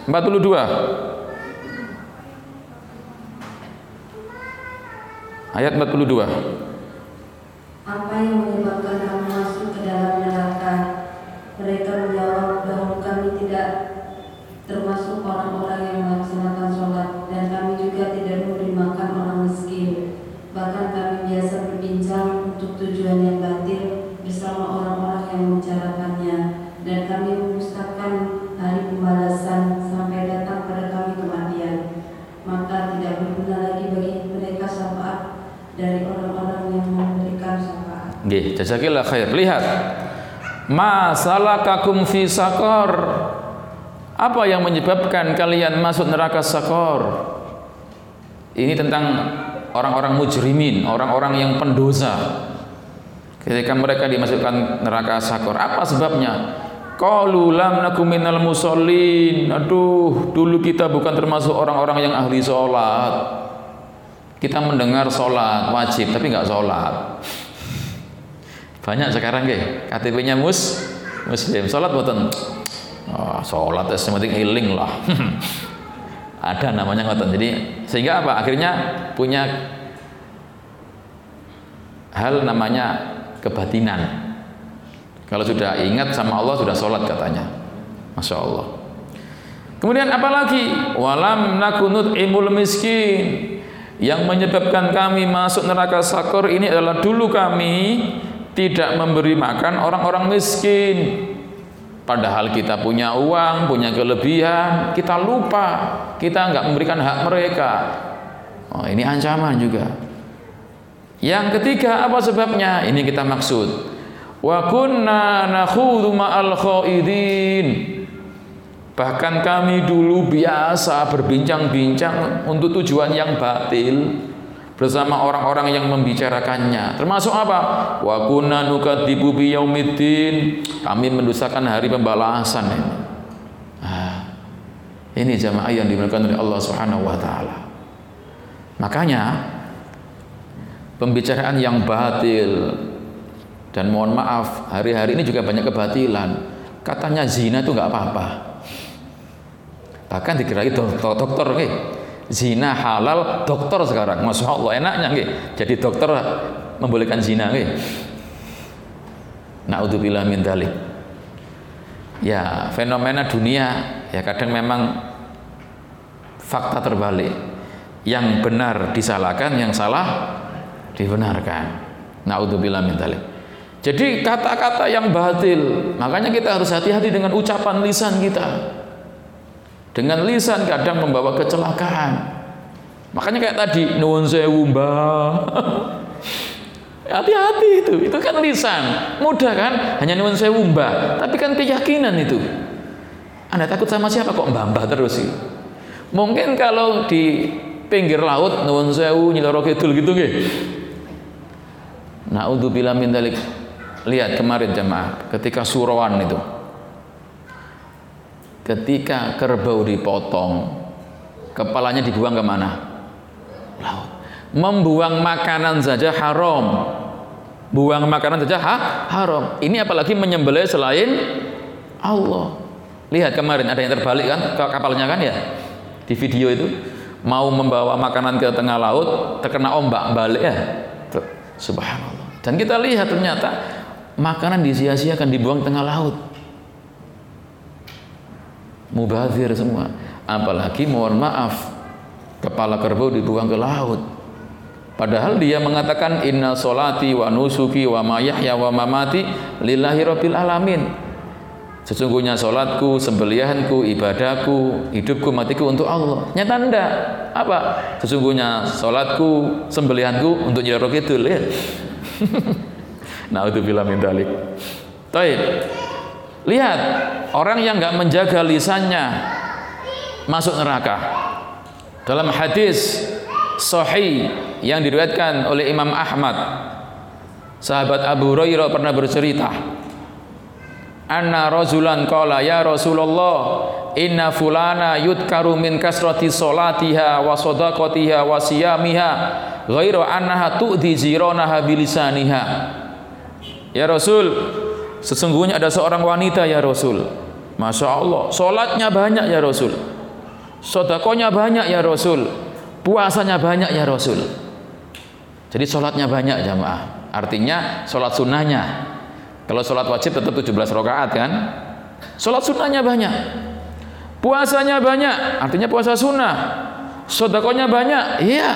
42 Ayat 42 Apa yang menyebabkan kamu masuk? Mereka menjawab bahwa kami tidak termasuk orang-orang yang melaksanakan sholat dan kami juga tidak memberi makan orang miskin. Bahkan kami biasa berbincang untuk tujuan yang batil bersama orang-orang yang membicarakannya dan kami memusnahkan hari pembalasan sampai datang pada kami kematian. Maka tidak berguna lagi bagi mereka syafaat dari orang-orang yang memberikan syafaat. Nggih, jazakillah khair. Lihat. Masalakakum fi sakor. Apa yang menyebabkan kalian masuk neraka sakor? Ini tentang orang-orang mujrimin, orang-orang yang pendosa. Ketika mereka dimasukkan neraka sakor, apa sebabnya? Qalu lam nakum minal musallin. Aduh, dulu kita bukan termasuk orang-orang yang ahli sholat. Kita mendengar sholat wajib, tapi nggak sholat. Banyak sekarang ke KTP-nya mus muslim. Sholat buatan. Oh, sholat ya healing lah. Ada namanya ngoten. Jadi sehingga apa? Akhirnya punya hal namanya kebatinan. Kalau sudah ingat sama Allah sudah sholat katanya. Masya Allah. Kemudian apa lagi? Walam nakunut imul miskin. Yang menyebabkan kami masuk neraka sakor ini adalah dulu kami tidak memberi makan orang-orang miskin. Padahal kita punya uang, punya kelebihan, kita lupa, kita nggak memberikan hak mereka. Oh, ini ancaman juga. Yang ketiga apa sebabnya? Ini kita maksud. Wa kunna nakhudhu ma'al khaidin. Bahkan kami dulu biasa berbincang-bincang untuk tujuan yang batil bersama orang-orang yang membicarakannya. Termasuk apa? Wa kunna nukadzibu biyaumiddin. Kami mendustakan hari pembalasan ini. Nah, ini jamaah yang dimuliakan oleh Allah Subhanahu wa taala. Makanya pembicaraan yang batil dan mohon maaf hari-hari ini juga banyak kebatilan. Katanya zina itu nggak apa-apa. Bahkan digerai dokter, dokter eh, zina halal dokter sekarang. Masya Allah enaknya nggih. Jadi dokter membolehkan zina nggih. Naudzubillah min dalik ya fenomena dunia ya kadang memang fakta terbalik. Yang benar disalahkan yang salah dibenarkan. Naudzubillah min dalik jadi kata-kata yang batil makanya kita harus hati-hati dengan ucapan lisan kita dengan lisan kadang membawa kecelakaan. Makanya kayak tadi nuwun sewu Hati-hati itu, itu kan lisan. Mudah kan? Hanya nuwun sewu tapi kan keyakinan itu. Anda takut sama siapa kok mbah-mbah terus sih? Mungkin kalau di pinggir laut nuwun sewu nyiloro kidul gitu nggih. Naudzubillah min dalik. Lihat kemarin jemaah ketika surawan itu ketika kerbau dipotong kepalanya dibuang ke mana? laut. Membuang makanan saja haram. Buang makanan saja ha? haram. Ini apalagi menyembelih selain Allah. Lihat kemarin ada yang terbalik kan? Kapalnya kan ya? Di video itu. Mau membawa makanan ke tengah laut terkena ombak balik ya? Subhanallah. Dan kita lihat ternyata makanan disia-siakan dibuang tengah laut mubazir semua apalagi mohon maaf kepala kerbau dibuang ke laut padahal dia mengatakan inna solati wa nusuki wa mayahya wa mamati lillahi rabbil alamin Sesungguhnya solatku, sembelihanku, ibadahku, hidupku, matiku untuk Allah. Nyata enggak? Apa? Sesungguhnya solatku, sembelihanku untuk Nyiroro Kidul ya. nah itu bila min dalik. Taib. Lihat, orang yang nggak menjaga lisannya masuk neraka. Dalam hadis sahih yang diriwayatkan oleh Imam Ahmad, sahabat Abu Hurairah pernah bercerita, Anna rajulan qala ya Rasulullah inna fulana yudkaru min kasrati salatiha wa sadaqatiha wa siyamiha ghairu annaha tu'di jiranaha bilisaniha Ya Rasul Sesungguhnya ada seorang wanita ya Rasul. Masya Allah, sholatnya banyak ya Rasul. sodakonya banyak ya Rasul, puasanya banyak ya Rasul. Jadi sholatnya banyak jamaah. Artinya sholat sunnahnya. Kalau sholat wajib tetap 17 rakaat kan? Sholat sunnahnya banyak. Puasanya banyak, artinya puasa sunnah. Sodakonya banyak, iya.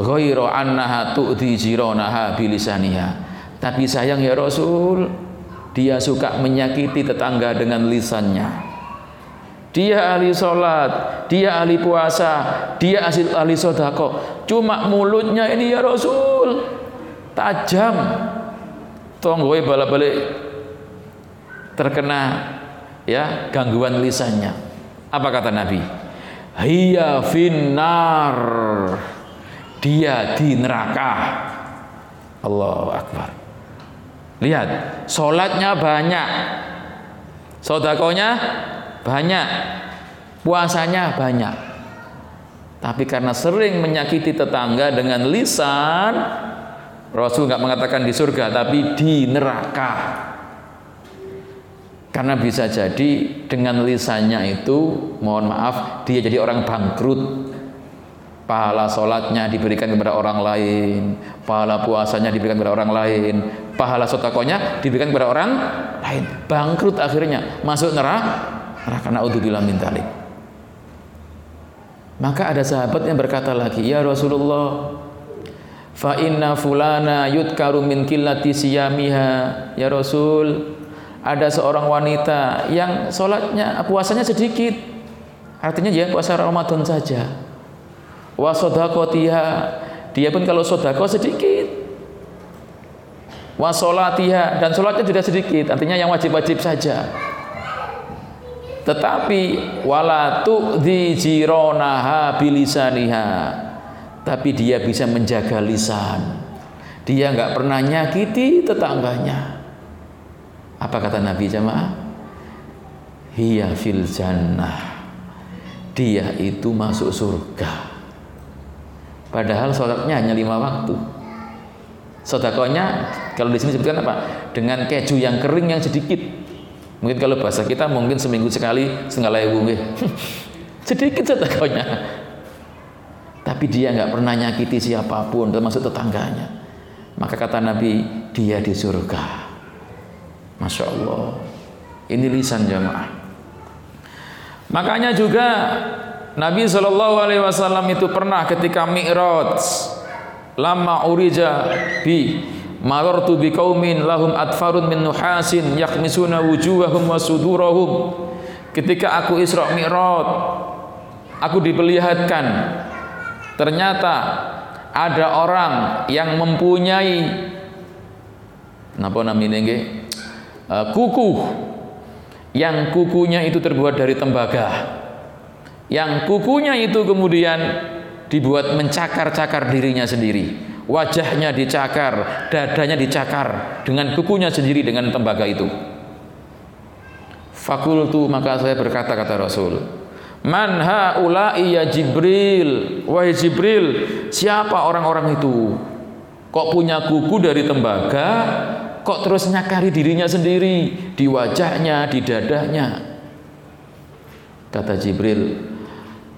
Ghairu annaha tu'ti jironaha bilisaniha. Tapi sayang ya Rasul, dia suka menyakiti tetangga dengan lisannya. Dia ahli sholat, dia ahli puasa, dia ahli, ahli sodako. Cuma mulutnya ini ya Rasul tajam. Tonggoy balik-balik terkena ya gangguan lisannya. Apa kata Nabi? Hiya finnar. Dia di neraka. Allahu Akbar. Lihat, sholatnya banyak, sodakonya banyak, puasanya banyak. Tapi karena sering menyakiti tetangga dengan lisan, Rasul nggak mengatakan di surga, tapi di neraka. Karena bisa jadi dengan lisannya itu, mohon maaf, dia jadi orang bangkrut. Pahala sholatnya diberikan kepada orang lain, pahala puasanya diberikan kepada orang lain, pahala sotakonya diberikan kepada orang lain. Bangkrut akhirnya, masuk neraka. Neraka naudzubillah min maka ada sahabat yang berkata lagi ya Rasulullah fa inna fulana yudkaru min qillati siyamiha. Ya Rasul ada seorang wanita yang sholatnya puasanya sedikit. Artinya dia puasa Ramadan saja wa dia pun kalau sodako sedikit. Wa solatiha. Dan sholatnya juga sedikit artinya yang wajib-wajib saja. Tetapi wala tu'dhi jironaha bilisaniha. Tapi dia bisa menjaga lisan. Dia nggak pernah nyakiti tetangganya. Apa kata Nabi jamaah? Hiya fil jannah. Dia itu masuk surga padahal sholatnya hanya lima waktu sodakonya kalau di sini sebutkan apa dengan keju yang kering yang sedikit Mungkin kalau bahasa kita mungkin seminggu sekali setengah lewu Sedikit sedekahnya. Tapi dia nggak pernah nyakiti siapa pun termasuk tetangganya. Maka kata Nabi, dia di surga. Masya Allah. Ini lisan jamaah. Makanya juga Nabi Shallallahu Alaihi Wasallam itu pernah ketika Mi'raj lama urija bi marartu biqaumin lahum atfarun min nuhasin yakhmisuna wujuhahum wa sudurahum. Ketika aku Isra Mi'raj aku diperlihatkan ternyata ada orang yang mempunyai napa namanya nggih? Uh, kuku. Yang kukunya itu terbuat dari tembaga yang kukunya itu kemudian dibuat mencakar-cakar dirinya sendiri wajahnya dicakar, dadanya dicakar dengan kukunya sendiri dengan tembaga itu. Fakultu maka saya berkata kata Rasul, Man haula'i ya Jibril, wahai Jibril, siapa orang-orang itu? Kok punya kuku dari tembaga, kok terus nyakari dirinya sendiri di wajahnya, di dadanya? Kata Jibril,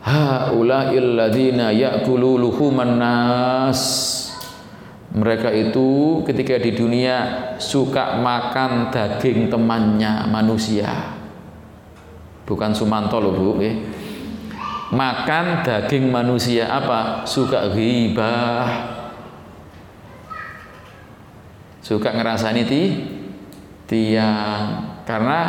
haula'il ladzina ya'kulu luhuman nas mereka itu ketika di dunia suka makan daging temannya manusia. Bukan Sumanto loh Bu, eh. Makan daging manusia apa? Suka ghibah. Suka ngerasani ti tiang. Karena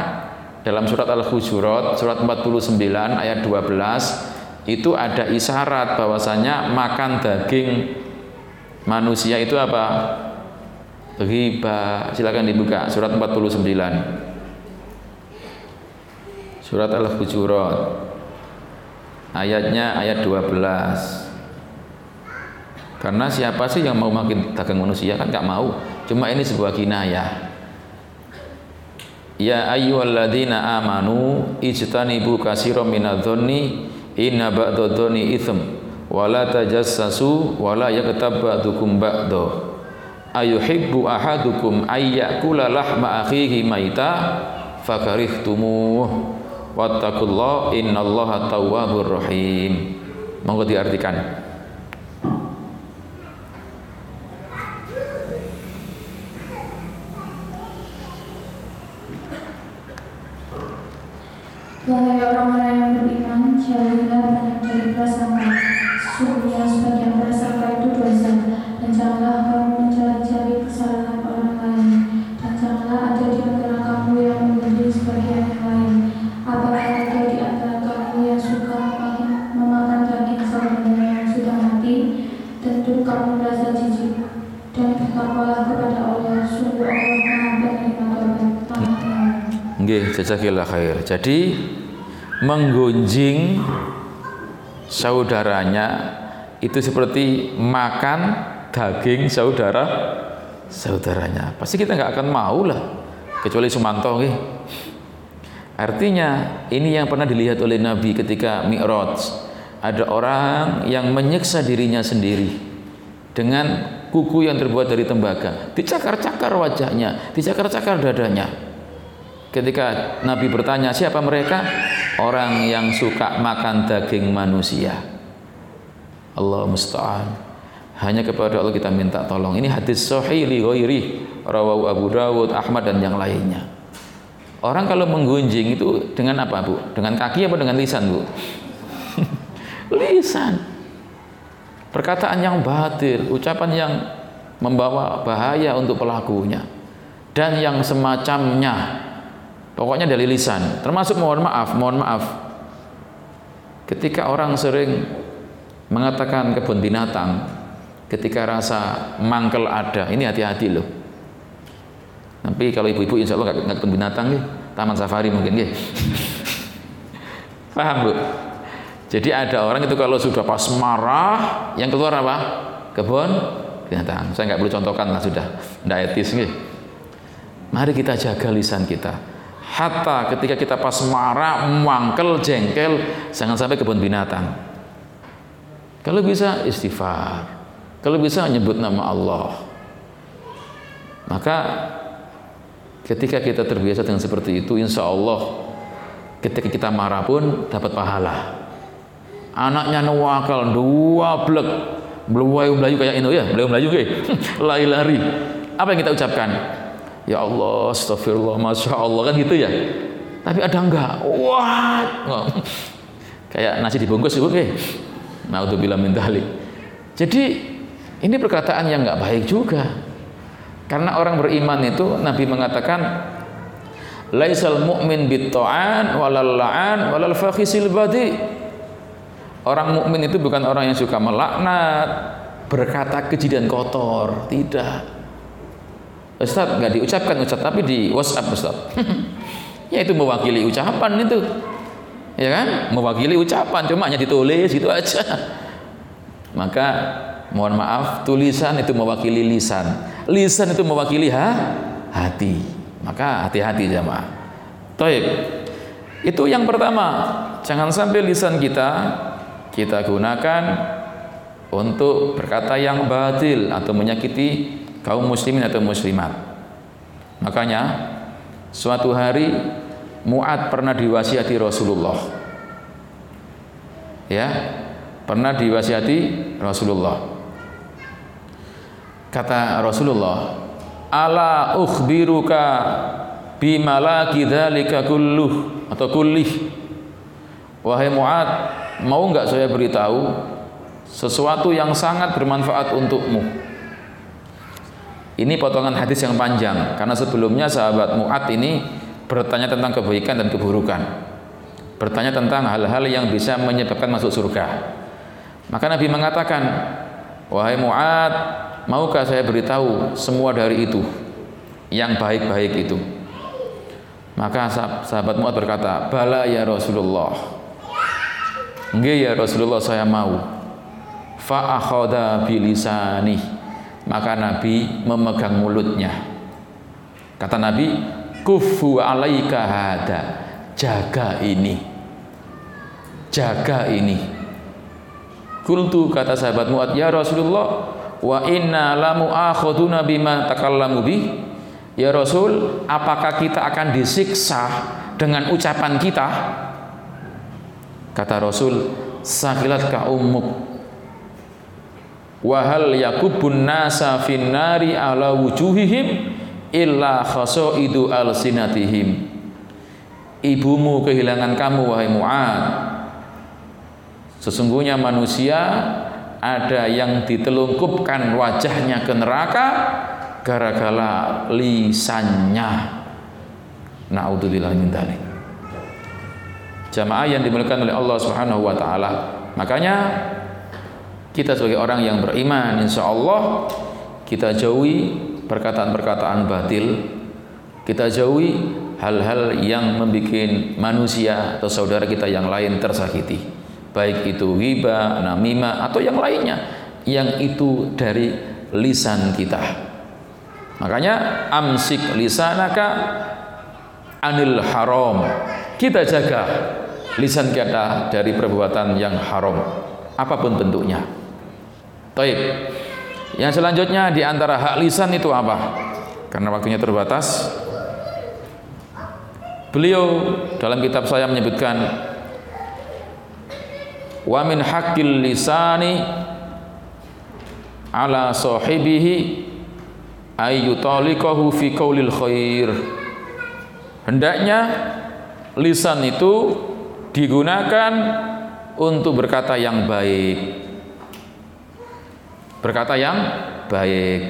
dalam surat Al-Hujurat surat 49 ayat 12 itu ada isyarat bahwasanya makan daging manusia itu apa? Riba. Silakan dibuka surat 49. Surat Al-Hujurat. Ayatnya ayat 12. Karena siapa sih yang mau makin dagang manusia kan nggak mau. Cuma ini sebuah kinayah. Ya ayyuhalladzina amanu ijtanibu katsiran minadh-dhonni inna ba'dadh-dhonni itsm wala tajassasu wala yaktab ba'dukum ba'da. Ayuhibbu ahadukum ayyakula lahma akhihi maita fakarihtumuh wattaqullah innallaha tawwabur rahim. Monggo diartikan. Wahai orang-orang beriman, jauhilah banyak dari prasangka. Sesungguhnya sebagian prasangka itu dosa, dan janganlah kamu mencari-cari kesalahan orang lain, dan janganlah ada di antara kamu yang menjadi sebagian yang lain. Apakah ada di antara kamu yang suka memakan, daging saudaranya yang sudah mati? Tentu kamu merasa jijik dan bertakwalah kepada Allah. Sungguh Allah Maha penerima taubat. Nggih, jazakillah khair. Jadi menggunjing saudaranya itu seperti makan daging saudara saudaranya. Pasti kita nggak akan mau lah, kecuali Sumanto nggih. Artinya ini yang pernah dilihat oleh Nabi ketika Mi'raj. Ada orang yang menyiksa dirinya sendiri dengan kuku yang terbuat dari tembaga. Dicakar-cakar wajahnya, dicakar-cakar dadanya. Ketika Nabi bertanya, siapa mereka? Orang yang suka makan daging manusia. Allah musta'an. Hanya kepada Allah kita minta tolong. Ini hadis sahih li ghairi rawahu Abu Dawud, Ahmad dan yang lainnya. Orang kalau menggunjing itu dengan apa, Bu? Dengan kaki apa dengan lisan, Bu? lisan. Perkataan yang batil, ucapan yang membawa bahaya untuk pelakunya dan yang semacamnya Pokoknya dari lisan, termasuk mohon maaf, mohon maaf. Ketika orang sering mengatakan kebun binatang, ketika rasa mangkel ada, ini hati-hati loh. Tapi kalau ibu-ibu insya Allah nggak kebun binatang nih, taman safari mungkin nih. Paham bu? Jadi ada orang itu kalau sudah pas marah, yang keluar apa? Kebun binatang. Saya nggak perlu contohkan lah sudah, tidak etis nih. Mari kita jaga lisan kita hatta ketika kita pas marah, mangkel, jengkel, jangan sampai kebun binatang. Kalau bisa istighfar, kalau bisa nyebut nama Allah. Maka ketika kita terbiasa dengan seperti itu, insya Allah ketika kita marah pun dapat pahala. Anaknya nuwakal dua blek, belum melayu kayak ini ya, belum melayu lari-lari. Apa yang kita ucapkan? Ya Allah, astagfirullah, masya Allah kan gitu ya. Tapi ada enggak? Wah, kayak nasi dibungkus itu, oke. Nah, untuk bilang mentali. Jadi ini perkataan yang enggak baik juga. Karena orang beriman itu Nabi mengatakan laisal mu'min bitta'an walal la'an badi. Orang mukmin itu bukan orang yang suka melaknat, berkata keji dan kotor, tidak Ustaz nggak diucapkan Ustaz tapi di WhatsApp Ustaz. Ya itu mewakili ucapan itu. Ya kan? Mewakili ucapan cuma hanya ditulis gitu aja. Maka mohon maaf tulisan itu mewakili lisan. Lisan itu mewakili ha? hati. Maka hati-hati jamaah. Taib. Itu yang pertama. Jangan sampai lisan kita kita gunakan untuk berkata yang batil atau menyakiti kaum muslimin atau muslimat. Makanya suatu hari Mu'ad pernah diwasiati Rasulullah. Ya, pernah diwasiati Rasulullah. Kata Rasulullah, "Ala ukhbiruka bimalaki dzalika kulluh atau kullih." Wahai Mu'ad, mau enggak saya beritahu sesuatu yang sangat bermanfaat untukmu? Ini potongan hadis yang panjang karena sebelumnya sahabat Mu'ad ini bertanya tentang kebaikan dan keburukan. Bertanya tentang hal-hal yang bisa menyebabkan masuk surga. Maka Nabi mengatakan, "Wahai Mu'ad, maukah saya beritahu semua dari itu yang baik-baik itu?" Maka sahabat Mu'ad berkata, "Bala ya Rasulullah." Nggih ya Rasulullah saya mau. Fa akhadha bilisani maka Nabi memegang mulutnya. Kata Nabi, kufu alaika hada. Jaga ini. Jaga ini. Kultu kata sahabat Mu'ad, ya Rasulullah, wa inna lamu akhuduna bima takallamu bi. Ya Rasul, apakah kita akan disiksa dengan ucapan kita kata Rasul sakilat ka ummuk wahal yakubun nasa finnari ala wujuhihim illa khasaidu alsinatihim. Ibumu kehilangan kamu wahai Mu'ad. Sesungguhnya manusia ada yang ditelungkupkan wajahnya ke neraka gara-gara lisannya. Naudzubillah min jamaah yang dimuliakan oleh Allah Subhanahu wa taala. Makanya kita sebagai orang yang beriman insya Allah kita jauhi perkataan-perkataan batil. Kita jauhi hal-hal yang membuat manusia atau saudara kita yang lain tersakiti. Baik itu riba, namima atau yang lainnya yang itu dari lisan kita. Makanya amsik lisanaka anil haram. Kita jaga lisan kita dari perbuatan yang haram apa pun bentuknya Taib. Yang selanjutnya di antara hak lisan itu apa? Karena waktunya terbatas. Beliau dalam kitab saya menyebutkan wa min haqqil lisani ala sahibihi ayyutaliqahu fi qaulil khair. Hendaknya lisan itu digunakan untuk berkata yang baik berkata yang baik.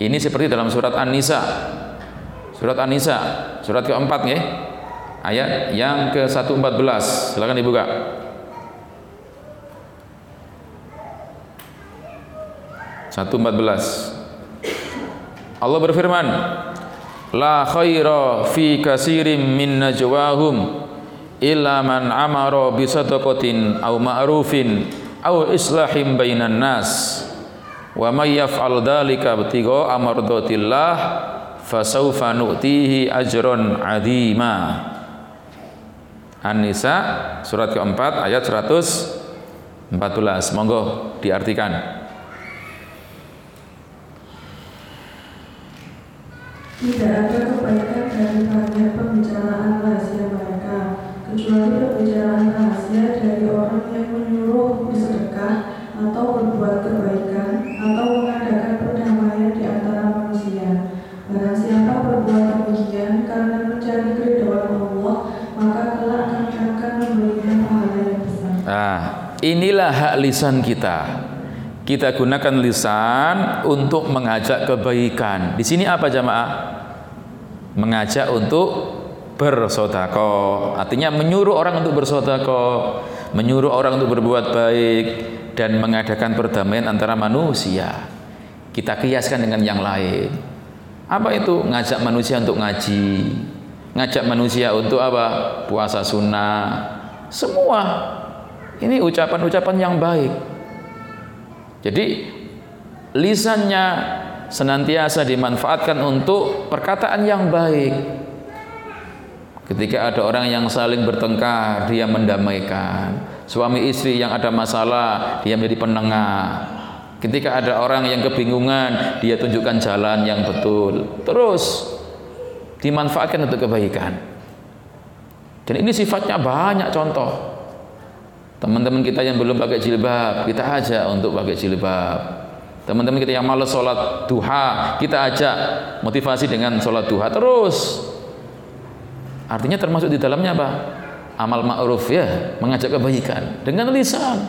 Ini seperti dalam surat An-Nisa. Surat An-Nisa, surat keempat ya. Ayat yang ke-114. Silakan dibuka. Satu empat belas. Allah berfirman, La khaira fi kasirim min najwahum illa man amara bi aw ma'rufin aw islahim bainan nas. Wa may yaf'al dzalika ibtigha amardatillah fasawfa nu'tihi ajran 'azima An-Nisa surat keempat ayat 114 monggo diartikan. Tidak ada kebaikan dari banyak pembicaraan rahasia mereka kecuali pembicaraan atau berbuat kebaikan atau mengadakan perdamaian di antara manusia. Barang siapa berbuat demikian karena mencari keridhaan Allah, maka kelak kami akan memberinya pahala yang besar. Nah, inilah hak lisan kita. Kita gunakan lisan untuk mengajak kebaikan. Di sini apa jamaah? Mengajak untuk bersodako artinya menyuruh orang untuk bersodako menyuruh orang untuk berbuat baik dan mengadakan perdamaian antara manusia. Kita kiaskan dengan yang lain. Apa itu ngajak manusia untuk ngaji? Ngajak manusia untuk apa? Puasa sunnah. Semua. Ini ucapan-ucapan yang baik. Jadi lisannya senantiasa dimanfaatkan untuk perkataan yang baik. Ketika ada orang yang saling bertengkar, dia mendamaikan. Suami istri yang ada masalah, dia menjadi penengah. Ketika ada orang yang kebingungan, dia tunjukkan jalan yang betul. Terus dimanfaatkan untuk kebaikan. Dan ini sifatnya banyak contoh. Teman-teman kita yang belum pakai jilbab, kita ajak untuk pakai jilbab. Teman-teman kita yang malas sholat duha, kita ajak motivasi dengan sholat duha terus Artinya termasuk di dalamnya apa? Amal ma'ruf ya, mengajak kebaikan dengan lisan.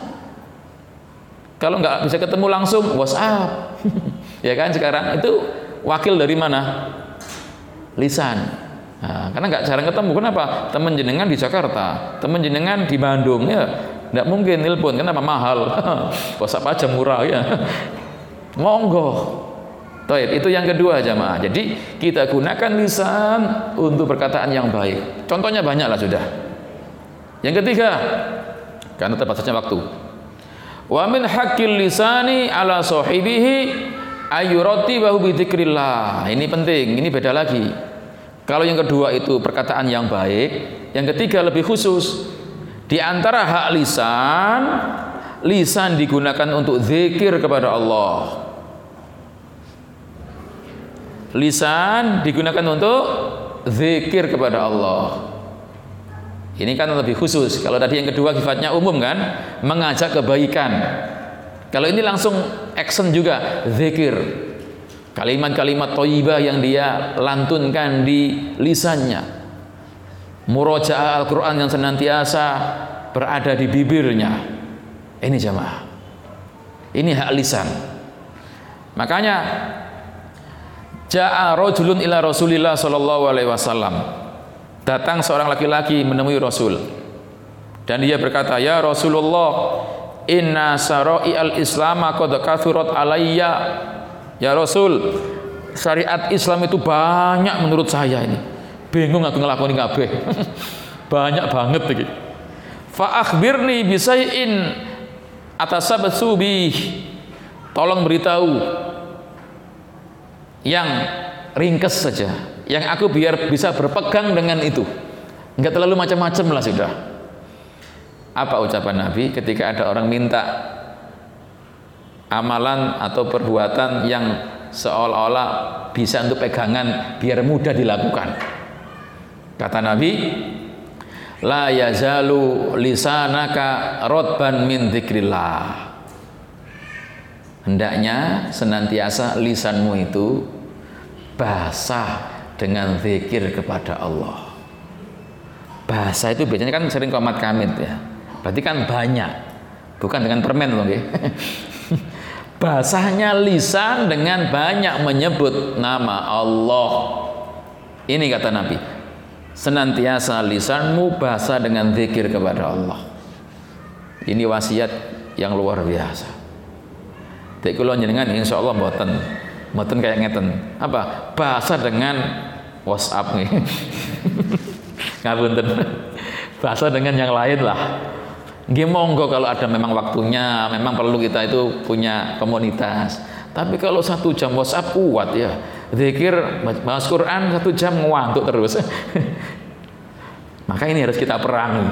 Kalau nggak bisa ketemu langsung WhatsApp. ya kan sekarang itu wakil dari mana? Lisan. Nah, karena nggak jarang ketemu. Kenapa? Teman jenengan di Jakarta, teman jenengan di Bandung ya. Nggak mungkin telepon, kenapa mahal? WhatsApp aja murah ya. Monggo, Taib, itu yang kedua jamaah. Jadi kita gunakan lisan untuk perkataan yang baik. Contohnya banyak lah sudah. Yang ketiga, karena terbatasnya waktu. Wa min haqqil lisani ala sahibihi ayurati wa bidzikrillah. Ini penting, ini beda lagi. Kalau yang kedua itu perkataan yang baik, yang ketiga lebih khusus. Di antara hak lisan, lisan digunakan untuk zikir kepada Allah lisan digunakan untuk berzikir kepada Allah. Ini kan lebih khusus. Kalau tadi yang kedua sifatnya umum kan, mengajak kebaikan. Kalau ini langsung action juga, zikir. Kalimat-kalimat toibah yang dia lantunkan di lisannya. Murojaah Al-Quran yang senantiasa berada di bibirnya. Ini jamaah. Ini hak lisan. Makanya Ja'a rajulun ila Rasulillah sallallahu alaihi wasallam. Datang seorang laki-laki menemui Rasul. Dan dia berkata, "Ya Rasulullah, inna sarai al-islam qad kathurat alayya." Ya Rasul, syariat Islam itu banyak menurut saya ini. Bingung aku ngelakoni kabeh. banyak banget iki. Fa akhbirni bisai'in atasabbasu bih. Tolong beritahu yang ringkes saja yang aku biar bisa berpegang dengan itu. Nggak terlalu macam-macam lah sudah. Apa ucapan Nabi ketika ada orang minta amalan atau perbuatan yang seolah-olah bisa untuk pegangan biar mudah dilakukan? Kata Nabi la yazalu lisanaka rotban min dzikrillah. Hendaknya senantiasa lisanmu itu basah dengan zikir kepada Allah bahasa itu biasanya kan sering komat kamit ya berarti kan banyak bukan dengan permen loh ya. basahnya lisan dengan banyak menyebut nama Allah ini kata Nabi senantiasa lisanmu basah dengan zikir kepada Allah ini wasiat yang luar biasa Dek kula jenengan insyaallah mboten. Mboten kayak ngeten. Apa? Bahasa dengan WhatsApp nih. Ngapunten. Bahasa dengan yang lain lah. Nggih monggo kalau ada memang waktunya, memang perlu kita itu punya komunitas. Tapi kalau satu jam WhatsApp kuat ya. Zikir bahas Quran satu jam ngantuk terus. Maka ini harus kita perangi.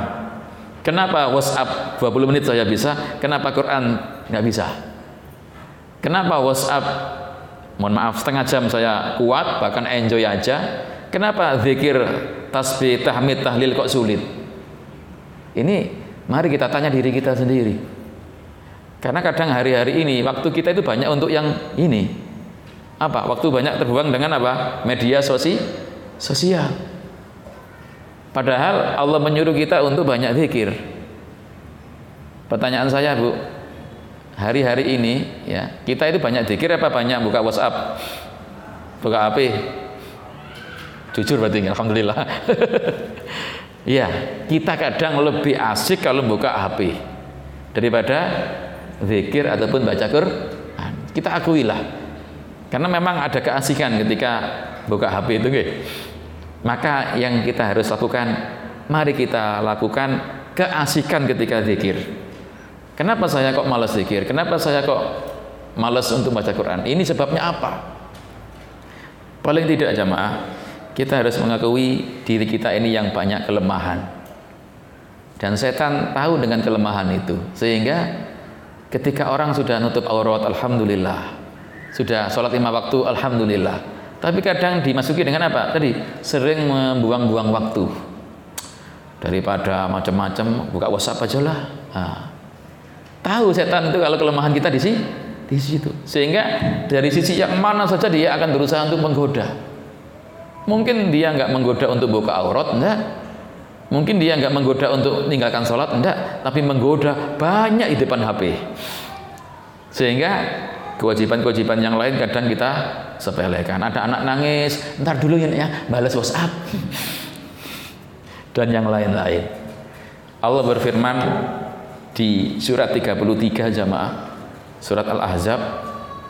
Kenapa WhatsApp 20 menit saya bisa, kenapa Quran nggak bisa? Kenapa WhatsApp mohon maaf setengah jam saya kuat bahkan enjoy aja. Kenapa zikir tasbih tahmid tahlil kok sulit? Ini mari kita tanya diri kita sendiri. Karena kadang hari-hari ini waktu kita itu banyak untuk yang ini. Apa? Waktu banyak terbuang dengan apa? Media sosi sosial. Padahal Allah menyuruh kita untuk banyak zikir. Pertanyaan saya Bu hari-hari ini ya kita itu banyak dikir apa banyak buka WhatsApp? Buka HP jujur berarti alhamdulillah. Ya kita kadang lebih asik kalau buka HP daripada zikir ataupun baca Quran. Kita akuilah. Karena memang ada keasikan ketika buka HP itu gitu. maka yang kita harus lakukan mari kita lakukan keasikan ketika zikir Kenapa saya kok malas zikir? Kenapa saya kok malas untuk baca Quran? Ini sebabnya apa? Paling tidak jamaah, kita harus mengakui diri kita ini yang banyak kelemahan. Dan setan tahu dengan kelemahan itu. Sehingga ketika orang sudah nutup aurat, Alhamdulillah. Sudah sholat lima waktu, Alhamdulillah. Tapi kadang dimasuki dengan apa? Tadi sering membuang-buang waktu. Daripada macam-macam, buka WhatsApp aja lah. Nah, Tahu setan itu kalau kelemahan kita di sini, di situ. Sehingga dari sisi yang mana saja dia akan berusaha untuk menggoda. Mungkin dia nggak menggoda untuk buka aurat, enggak. Mungkin dia nggak menggoda untuk meninggalkan sholat, enggak. Tapi menggoda banyak di depan HP. Sehingga kewajiban-kewajiban yang lain kadang kita sepelekan. Ada anak nangis, ntar dulu ya, ya balas WhatsApp. Dan yang lain-lain. Allah berfirman, di surat 33 jamaah surat Al-Ahzab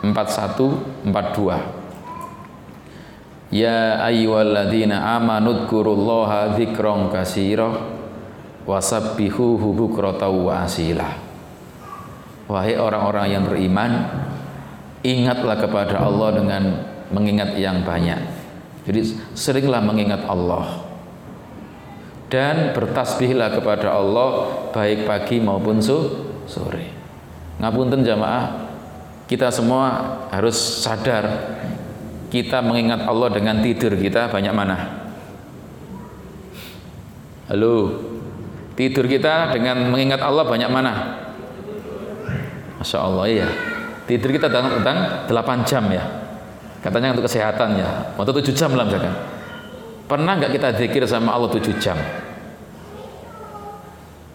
41 42 Ya ayyuhalladzina amanu dzkurullaha dzikran katsira wasabbihuhu bukratan wa asila. Wahai orang-orang yang beriman ingatlah kepada Allah dengan mengingat yang banyak. Jadi seringlah mengingat Allah dan bertasbihlah kepada Allah baik pagi maupun sore. Ngapunten jamaah, kita semua harus sadar kita mengingat Allah dengan tidur kita banyak mana? Halo. Tidur kita dengan mengingat Allah banyak mana? Masya Allah iya. Tidur kita tentang, tentang 8 jam ya. Katanya untuk kesehatan ya. Atau 7 jam lah misalkan. Pernah nggak kita zikir sama Allah 7 jam?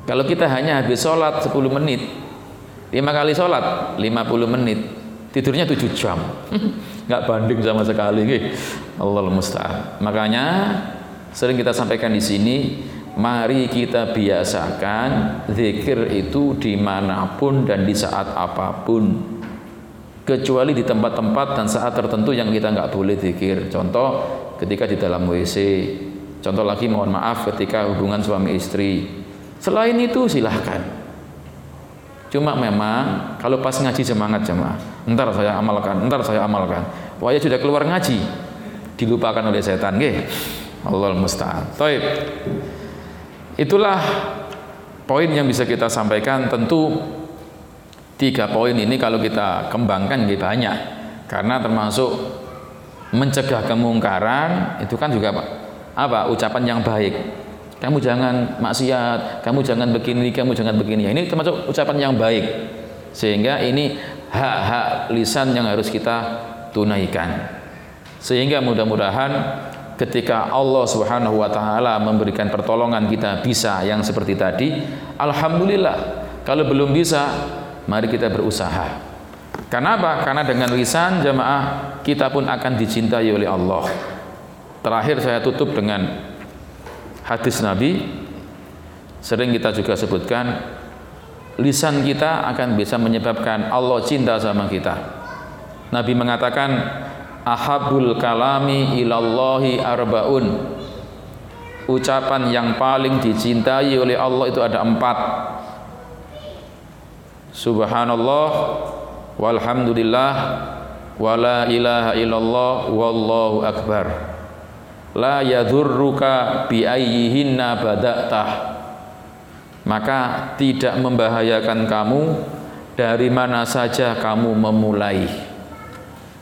Kalau kita hanya habis sholat 10 menit, 5 kali sholat 50 menit, tidurnya 7 jam. nggak banding sama sekali. Allah musta'an. Makanya sering kita sampaikan di sini, mari kita biasakan zikir itu di mana pun dan di saat apa pun kecuali di tempat-tempat dan saat tertentu yang kita nggak boleh zikir contoh ketika di dalam WC contoh lagi mohon maaf ketika hubungan suami istri. Selain itu silahkan. Cuma memang kalau pas ngaji semangat jemaah ntar saya amalkan ntar saya amalkan. Ya sudah keluar ngaji dilupakan oleh setan nggih. Allah musta'an. Taib. itulah poin yang bisa kita sampaikan. Tentu Tiga poin ini kalau kita kembangkan lebih banyak. Karena termasuk mencegah kemungkaran itu kan juga apa? apa ucapan yang baik. Kamu jangan maksiat, kamu jangan begini, kamu jangan begini. Ini termasuk ucapan yang baik. Sehingga ini hak-hak lisan yang harus kita tunaikan. Sehingga mudah-mudahan ketika Allah Subhanahu wa taala memberikan pertolongan kita bisa yang seperti tadi, alhamdulillah. Kalau belum bisa, mari kita berusaha. Karena apa? Karena dengan lisan jamaah kita pun akan dicintai oleh Allah. Terakhir saya tutup dengan hadis Nabi sering kita juga sebutkan lisan kita akan bisa menyebabkan Allah cinta sama kita. Nabi mengatakan ahabul kalami ilallahi arbaun ucapan yang paling dicintai oleh Allah itu ada empat Subhanallah walhamdulillah wala ilaha illallah wallahu akbar. La yadhurruka bi ayyihinna bada'tah. Maka tidak membahayakan kamu dari mana saja kamu memulai.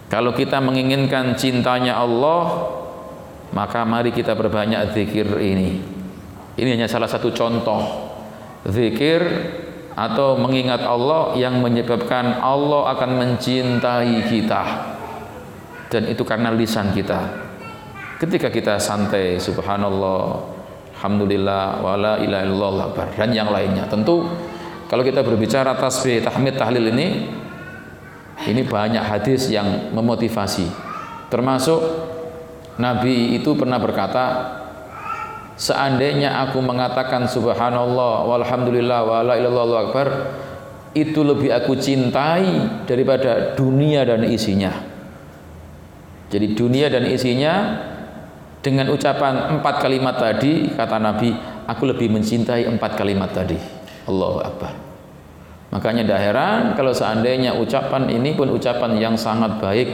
Kalau kita menginginkan cintanya Allah, maka mari kita perbanyak zikir ini. Ini hanya salah satu contoh. Zikir atau mengingat Allah yang menyebabkan Allah akan mencintai kita. Dan itu karena lisan kita. Ketika kita santai subhanallah alhamdulillah wala ilaha illallah dan yang lainnya. Tentu kalau kita berbicara tasbih tahmid tahlil ini ini banyak hadis yang memotivasi. Termasuk Nabi itu pernah berkata seandainya aku mengatakan subhanallah walhamdulillah wala ilallah akbar itu lebih aku cintai daripada dunia dan isinya. Jadi dunia dan isinya dengan ucapan empat kalimat tadi kata Nabi aku lebih mencintai empat kalimat tadi. Allahu Akbar. Makanya tidak heran kalau seandainya ucapan ini pun ucapan yang sangat baik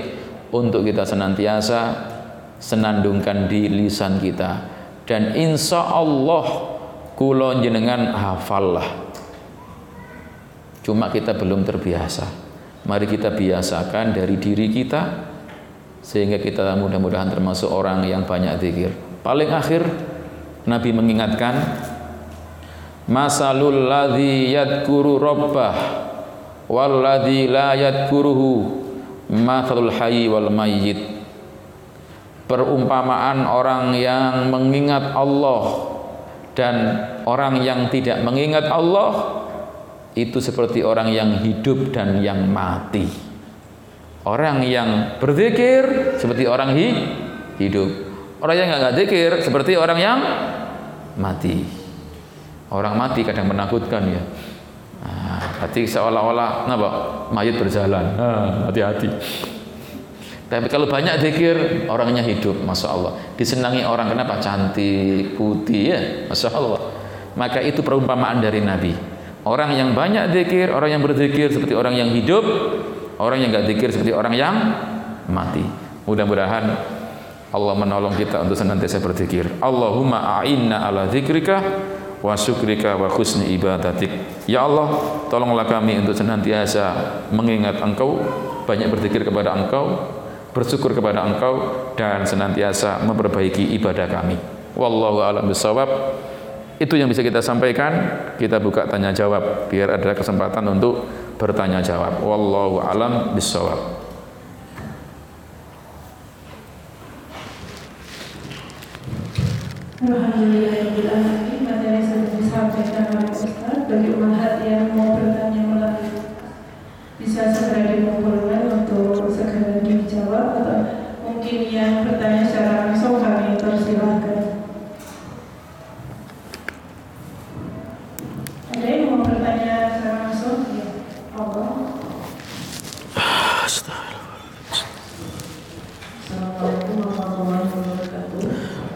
untuk kita senantiasa senandungkan di lisan kita dan insya Allah kulon jenengan hafal lah. Cuma kita belum terbiasa. Mari kita biasakan dari diri kita sehingga kita mudah-mudahan termasuk orang yang banyak zikir. Paling akhir Nabi mengingatkan masalul ladzi yadkuru rabbah wal ladzi la yadkuruhu mathalul hayy wal mayyit perumpamaan orang yang mengingat Allah dan orang yang tidak mengingat Allah itu seperti orang yang hidup dan yang mati. Orang yang berzikir seperti orang hi hidup. Orang yang nggak zikir seperti orang yang mati. Orang mati kadang menakutkan ya. Nah, berarti seolah-olah apa? Mayat berjalan. Nah, hati-hati. Tapi kalau banyak zikir, orangnya hidup, masya Allah. Disenangi orang kenapa? Cantik, putih, ya, masya Allah. Maka itu perumpamaan dari Nabi. Orang yang banyak zikir, orang yang berzikir seperti orang yang hidup, orang yang gak zikir seperti orang yang mati. Mudah-mudahan Allah menolong kita untuk senantiasa berzikir. Allahumma a'inna ala zikrika wa syukrika wa husni ibadatik. Ya Allah, tolonglah kami untuk senantiasa mengingat Engkau, banyak berzikir kepada Engkau, bersyukur kepada Engkau dan senantiasa memperbaiki ibadah kami. Wallahu a'lam bishawab. itu yang bisa kita sampaikan. Kita buka tanya jawab biar ada kesempatan untuk bertanya jawab. Wallahu alam. Alhamdulillahirrahmanirrahim Materi sudah disampaikan oleh Ustaz umat yang mau bertanya melalui Bisa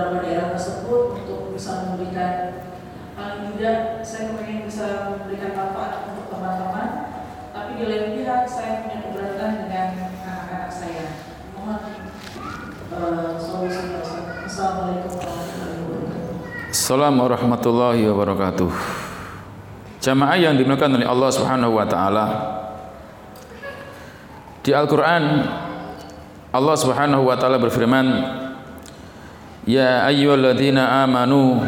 Beberapa daerah tersebut untuk bisa memberikan paling tidak saya ingin bisa memberikan manfaat untuk teman-teman, tapi di lain pihak saya punya keberatan dengan anak-anak saya. Mohon eh, solusinya. Assalamualaikum warahmatullahi wabarakatuh. Assalamualaikum warahmatullahi wabarakatuh. Jamaah yang dimuliakan oleh Allah Subhanahu wa taala. Di Al-Qur'an Allah Subhanahu wa taala berfirman, "Ya ayyuhalladzina amanu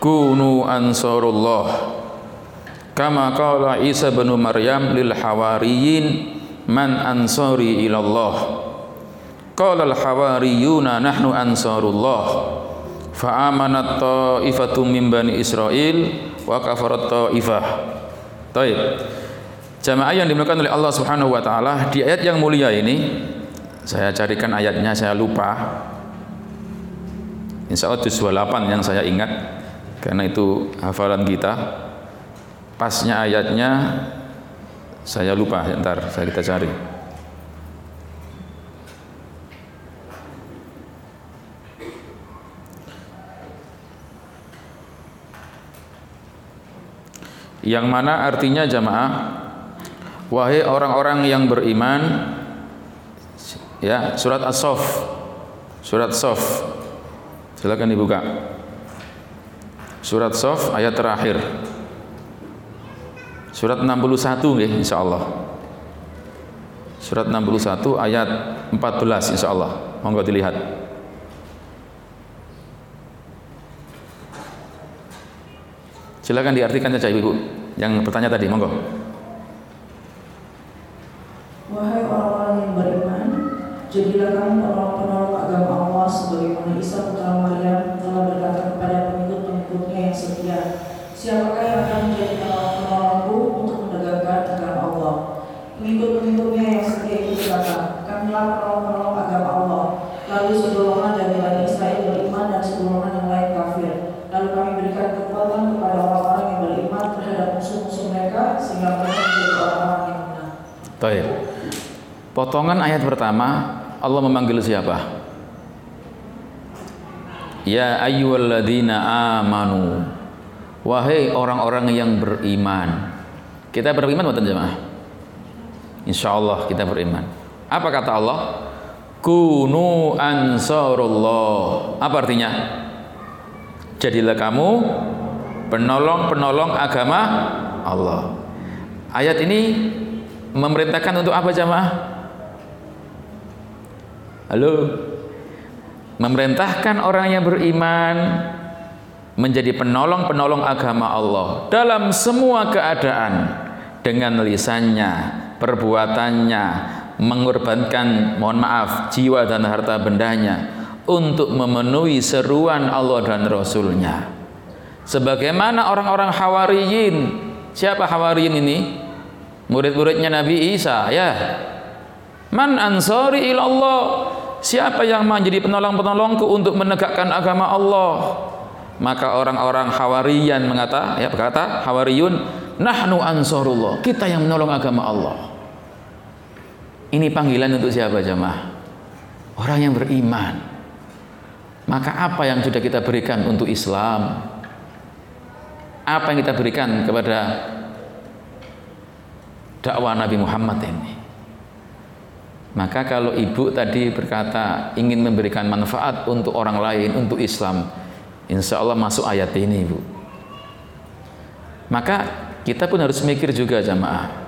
kunu ansarullah." Kama qala Isa bin Maryam lil hawariyin, "Man ansari ila Allah?" Qala al hawariyuna nahnu ansarullah. Fa'amanat ta'ifatum min bani Israel wa kafarat ta'ifah. Taib. Jamaah yang dimuliakan oleh Allah Subhanahu wa taala, di ayat yang mulia ini saya carikan ayatnya saya lupa. Insya Allah juz 28 yang saya ingat karena itu hafalan kita. Pasnya ayatnya saya lupa, ntar saya kita cari. yang mana artinya jamaah wahai orang-orang yang beriman ya surat as-sof surat sof silakan dibuka. Surat sof ayat terakhir. Surat 61 nggih insyaallah. Surat 61 ayat 14 insyaallah. Monggo dilihat. Silakan diartikan saja Ibu yang bertanya tadi, monggo. Wahai orang-orang yang beriman, jadilah kamu penolong-penolong Baik. Potongan ayat pertama Allah memanggil siapa? Ya ayyuhalladzina amanu. Wahai orang-orang yang beriman. Kita beriman bukan jemaah? Insyaallah kita beriman. Apa kata Allah? Kunu ansarullah. Apa artinya? Jadilah kamu penolong-penolong agama Allah. Ayat ini memerintahkan untuk apa jamaah? Halo? Memerintahkan orang yang beriman menjadi penolong-penolong agama Allah dalam semua keadaan dengan lisannya, perbuatannya, mengorbankan mohon maaf jiwa dan harta bendanya untuk memenuhi seruan Allah dan Rasulnya. Sebagaimana orang-orang Hawariyin. Siapa Hawariyin ini? Murid-muridnya Nabi Isa ya. Man ansari ilallah. Siapa yang menjadi penolong-penolongku untuk menegakkan agama Allah? Maka orang-orang Hawariyan mengata, ya berkata Hawariyun, nahnu ansarullah. Kita yang menolong agama Allah. Ini panggilan untuk siapa jemaah? Orang yang beriman. Maka apa yang sudah kita berikan untuk Islam? Apa yang kita berikan kepada dakwah Nabi Muhammad ini? Maka kalau ibu tadi berkata ingin memberikan manfaat untuk orang lain, untuk Islam, insya Allah masuk ayat ini ibu. Maka kita pun harus mikir juga jamaah.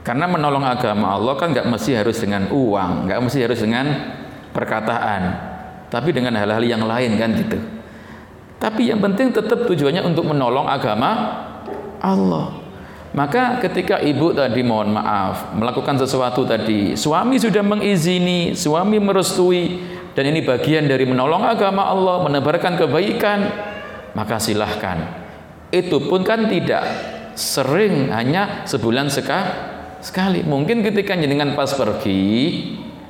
Karena menolong agama Allah kan nggak mesti harus dengan uang, nggak mesti harus dengan perkataan, tapi dengan hal-hal yang lain kan gitu. Tapi yang penting tetap tujuannya untuk menolong agama Allah. Maka ketika ibu tadi mohon maaf melakukan sesuatu tadi, suami sudah mengizini, suami merestui dan ini bagian dari menolong agama Allah, menebarkan kebaikan, maka silahkan. Itu pun kan tidak sering hanya sebulan sekali. Mungkin ketika jenengan pas pergi,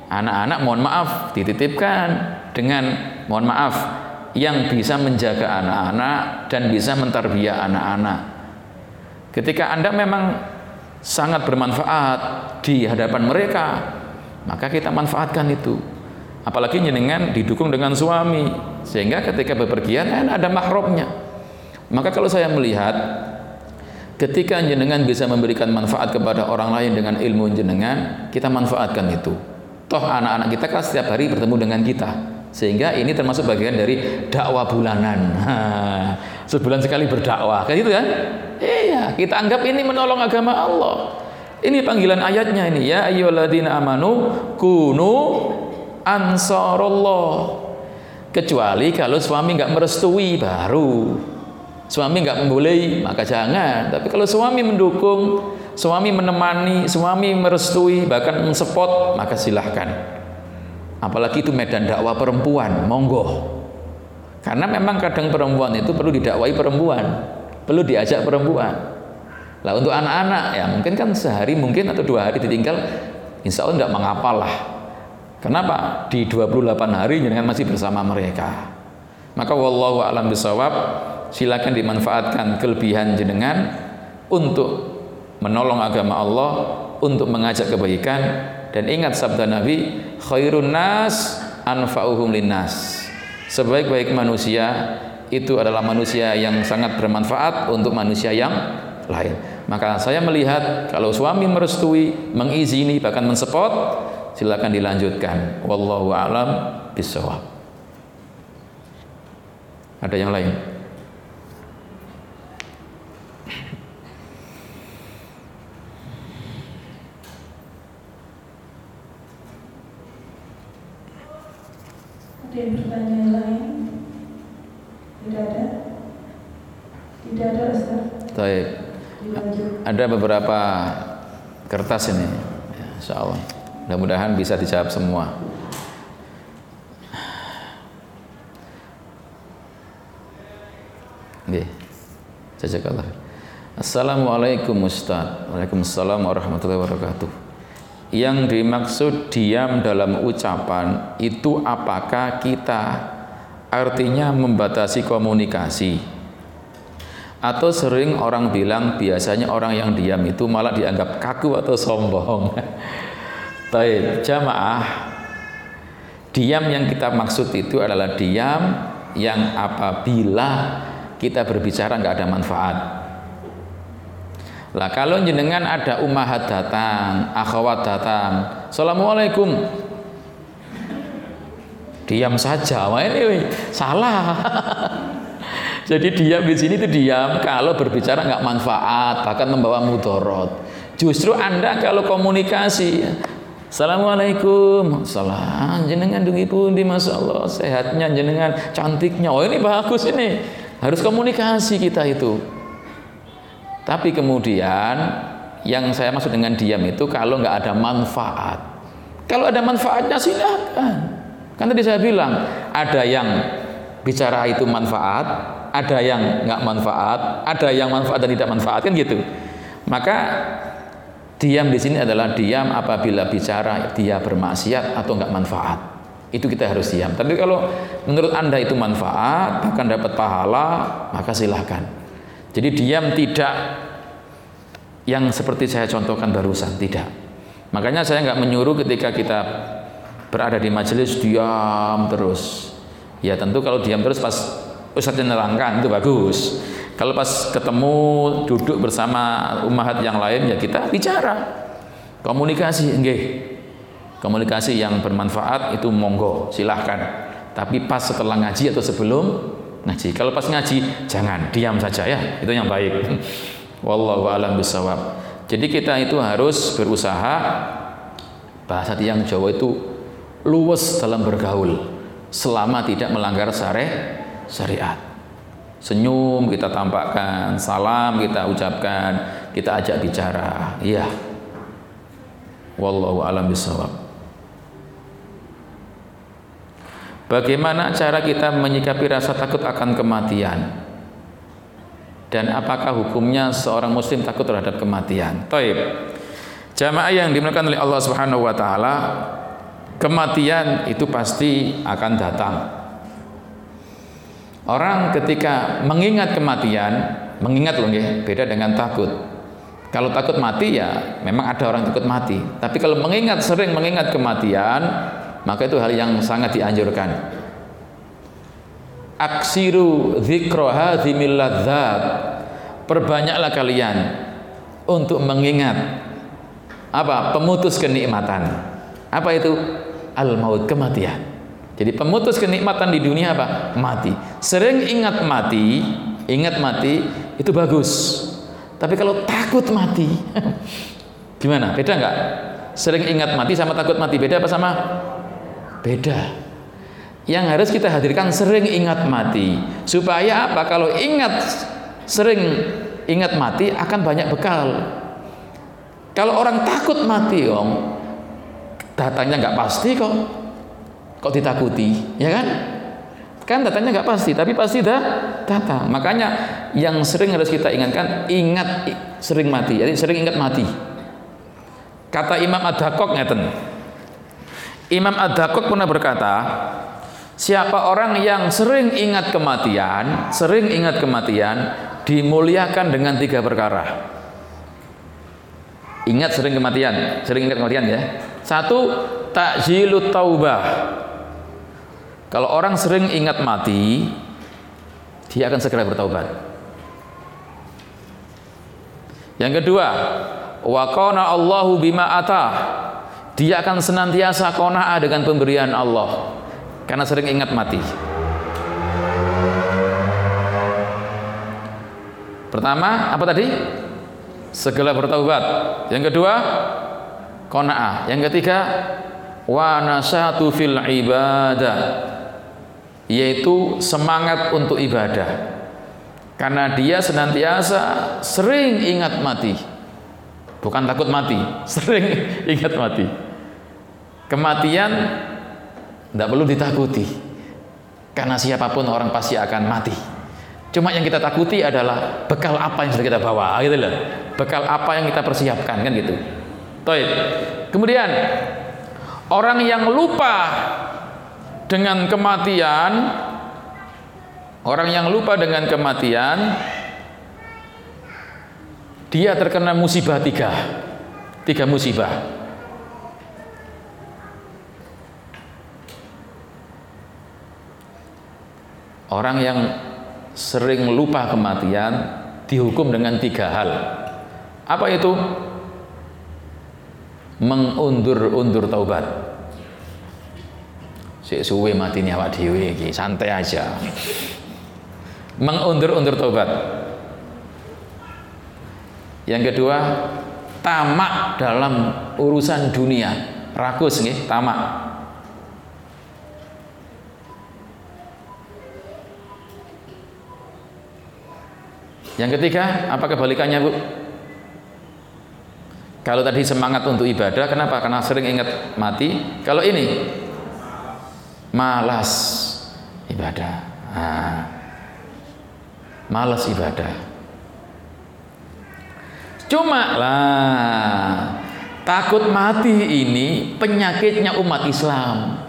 anak-anak mohon maaf dititipkan dengan mohon maaf yang bisa menjaga anak-anak dan bisa mentarbiah anak-anak Ketika Anda memang sangat bermanfaat di hadapan mereka, maka kita manfaatkan itu. Apalagi jenengan didukung dengan suami, sehingga ketika bepergian kan ada mahrobnya. Maka kalau saya melihat ketika jenengan bisa memberikan manfaat kepada orang lain dengan ilmu jenengan, kita manfaatkan itu. Toh anak-anak kita kan setiap hari bertemu dengan kita. Sehingga ini termasuk bagian dari dakwah bulanan. Sebulan sekali berdakwah, kayak gitu kan? Iya, kita anggap ini menolong agama Allah. Ini panggilan ayatnya ini ya ayyuhalladzina amanu kunu ansarullah. Kecuali kalau suami nggak merestui baru. Suami nggak membolehi maka jangan. Tapi kalau suami mendukung, suami menemani, suami merestui bahkan mensupport maka silahkan apalagi itu medan dakwah perempuan monggo. Karena memang kadang perempuan itu perlu didakwai perempuan perlu diajak perempuan. Lah untuk anak-anak ya mungkin kan sehari mungkin atau dua hari ditinggal insya Allah tidak mengapa lah. Kenapa? Di 28 hari jangan masih bersama mereka. Maka wallahu alam bisawab silakan dimanfaatkan kelebihan jenengan untuk menolong agama Allah untuk mengajak kebaikan dan ingat sabda Nabi, khairun nas anfa'uhum linnas. Sebaik-baik manusia itu adalah manusia yang sangat bermanfaat untuk manusia yang lain. Maka saya melihat kalau suami merestui, mengizini bahkan mensupport, silakan dilanjutkan. Wallahu a'lam bishawab. Ada yang lain? Ada pertanyaan lain? Tidak ada? Tidak ada Ustaz? Baik. Ada beberapa kertas ini. Ya, insya Allah. Mudah-mudahan bisa dijawab semua. Oke. Jazakallah. Assalamualaikum Ustaz. Waalaikumsalam warahmatullahi wabarakatuh yang dimaksud diam dalam ucapan itu apakah kita? Artinya membatasi komunikasi. Atau sering orang bilang biasanya orang yang diam itu malah dianggap kaku atau sombong. Baik, jamaah diam yang kita maksud itu adalah diam yang apabila kita berbicara nggak ada manfaat lah kalau jenengan ada umahat datang, akhwat datang, Assalamualaikum. Diam saja, wah ini salah. Jadi diam di sini itu diam kalau berbicara nggak manfaat, bahkan membawa mudorot. Justru Anda kalau komunikasi, Assalamualaikum, salam jenengan dungi pun di masya Allah sehatnya jenengan cantiknya, oh ini bagus ini harus komunikasi kita itu. Tapi kemudian yang saya maksud dengan diam itu kalau nggak ada manfaat. Kalau ada manfaatnya silakan. Kan tadi saya bilang, ada yang bicara itu manfaat, ada yang nggak manfaat, ada yang manfaat dan tidak manfaat kan gitu. Maka diam di sini adalah diam apabila bicara dia bermaksiat atau nggak manfaat. Itu kita harus diam. Tapi kalau menurut anda itu manfaat, bahkan dapat pahala, maka silahkan. Jadi diam tidak yang seperti saya contohkan barusan, tidak. Makanya saya nggak menyuruh ketika kita berada di majelis diam terus. Ya tentu kalau diam terus pas Ustaznya nerangkan itu bagus. Kalau pas ketemu duduk bersama umat yang lain ya kita bicara. Komunikasi enggak. Komunikasi yang bermanfaat itu monggo, silahkan. Tapi pas setelah ngaji atau sebelum ngaji. Kalau pas ngaji jangan diam saja ya, itu yang baik. Wallahu a'lam bishawab. Jadi kita itu harus berusaha bahasa tiang Jawa itu luwes dalam bergaul selama tidak melanggar syariat syariat. Senyum kita tampakkan, salam kita ucapkan, kita ajak bicara. Iya. Wallahu alam bisawab. Bagaimana cara kita menyikapi rasa takut akan kematian? Dan apakah hukumnya seorang muslim takut terhadap kematian? Taib. Jamaah yang dimuliakan oleh Allah Subhanahu wa taala, kematian itu pasti akan datang. Orang ketika mengingat kematian, mengingat loh ya, beda dengan takut. Kalau takut mati ya memang ada orang takut mati. Tapi kalau mengingat sering mengingat kematian, maka itu hal yang sangat dianjurkan. Aksiru dzikra hadzimil. Perbanyaklah kalian untuk mengingat apa? Pemutus kenikmatan. Apa itu? al maut kematian. Jadi pemutus kenikmatan di dunia apa? Mati. Sering ingat mati, ingat mati itu bagus. Tapi kalau takut mati, gimana? Beda nggak? Sering ingat mati sama takut mati beda apa sama? Beda. Yang harus kita hadirkan sering ingat mati supaya apa? Kalau ingat sering ingat mati akan banyak bekal. Kalau orang takut mati, om, datanya nggak pasti kok kok ditakuti ya kan kan datanya nggak pasti tapi pasti dah datang makanya yang sering harus kita ingatkan ingat sering mati jadi sering ingat mati kata Imam Ad-Dakok ngeten Imam Ad-Dakok pernah berkata siapa orang yang sering ingat kematian sering ingat kematian dimuliakan dengan tiga perkara ingat sering kematian sering ingat kematian ya satu, takjilut taubah. Kalau orang sering ingat mati, dia akan segera bertaubat. Yang kedua, wakona Allahu bima atah. Dia akan senantiasa kona'ah dengan pemberian Allah karena sering ingat mati. Pertama, apa tadi? Segera bertaubat. Yang kedua, qanaah. Yang ketiga, wa nasatu fil ibadah yaitu semangat untuk ibadah. Karena dia senantiasa sering ingat mati. Bukan takut mati, sering ingat mati. Kematian tidak perlu ditakuti. Karena siapa pun orang pasti akan mati. Cuma yang kita takuti adalah bekal apa yang sudah kita bawa, gitu loh. Bekal apa yang kita persiapkan kan gitu. Taib. Kemudian orang yang lupa dengan kematian, orang yang lupa dengan kematian, dia terkena musibah tiga, tiga musibah. Orang yang sering lupa kematian dihukum dengan tiga hal. Apa itu? mengundur-undur taubat. Sik suwe mati nyawa dhewe iki, santai aja. Mengundur-undur taubat. Yang kedua, tamak dalam urusan dunia. Rakus nggih, tamak. Yang ketiga, apa kebalikannya, Bu? Kalau tadi semangat untuk ibadah, kenapa? Karena sering ingat mati. Kalau ini malas ibadah. Nah, malas ibadah. Cuma lah takut mati ini penyakitnya umat Islam.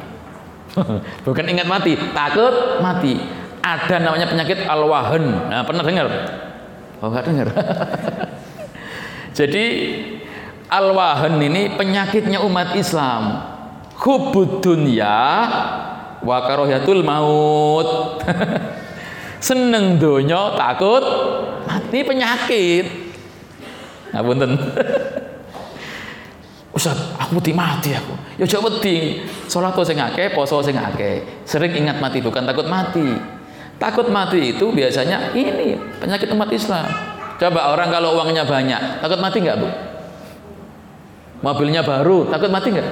Bukan ingat mati, takut mati. Ada namanya penyakit al-wahan. Nah, pernah dengar? Oh, enggak dengar. Jadi al-wahan ini penyakitnya umat Islam. Hubud dunya wa karahiyatul maut. Seneng donya, takut mati penyakit. Ngapunten. Ustaz, aku mati mati aku. Ya jauh wedi. Salat sing akeh, poso sing akeh. Sering ingat mati bukan takut mati. Takut mati itu biasanya ini penyakit umat Islam. Coba orang kalau uangnya banyak, takut mati nggak bu? Mobilnya baru, takut mati nggak?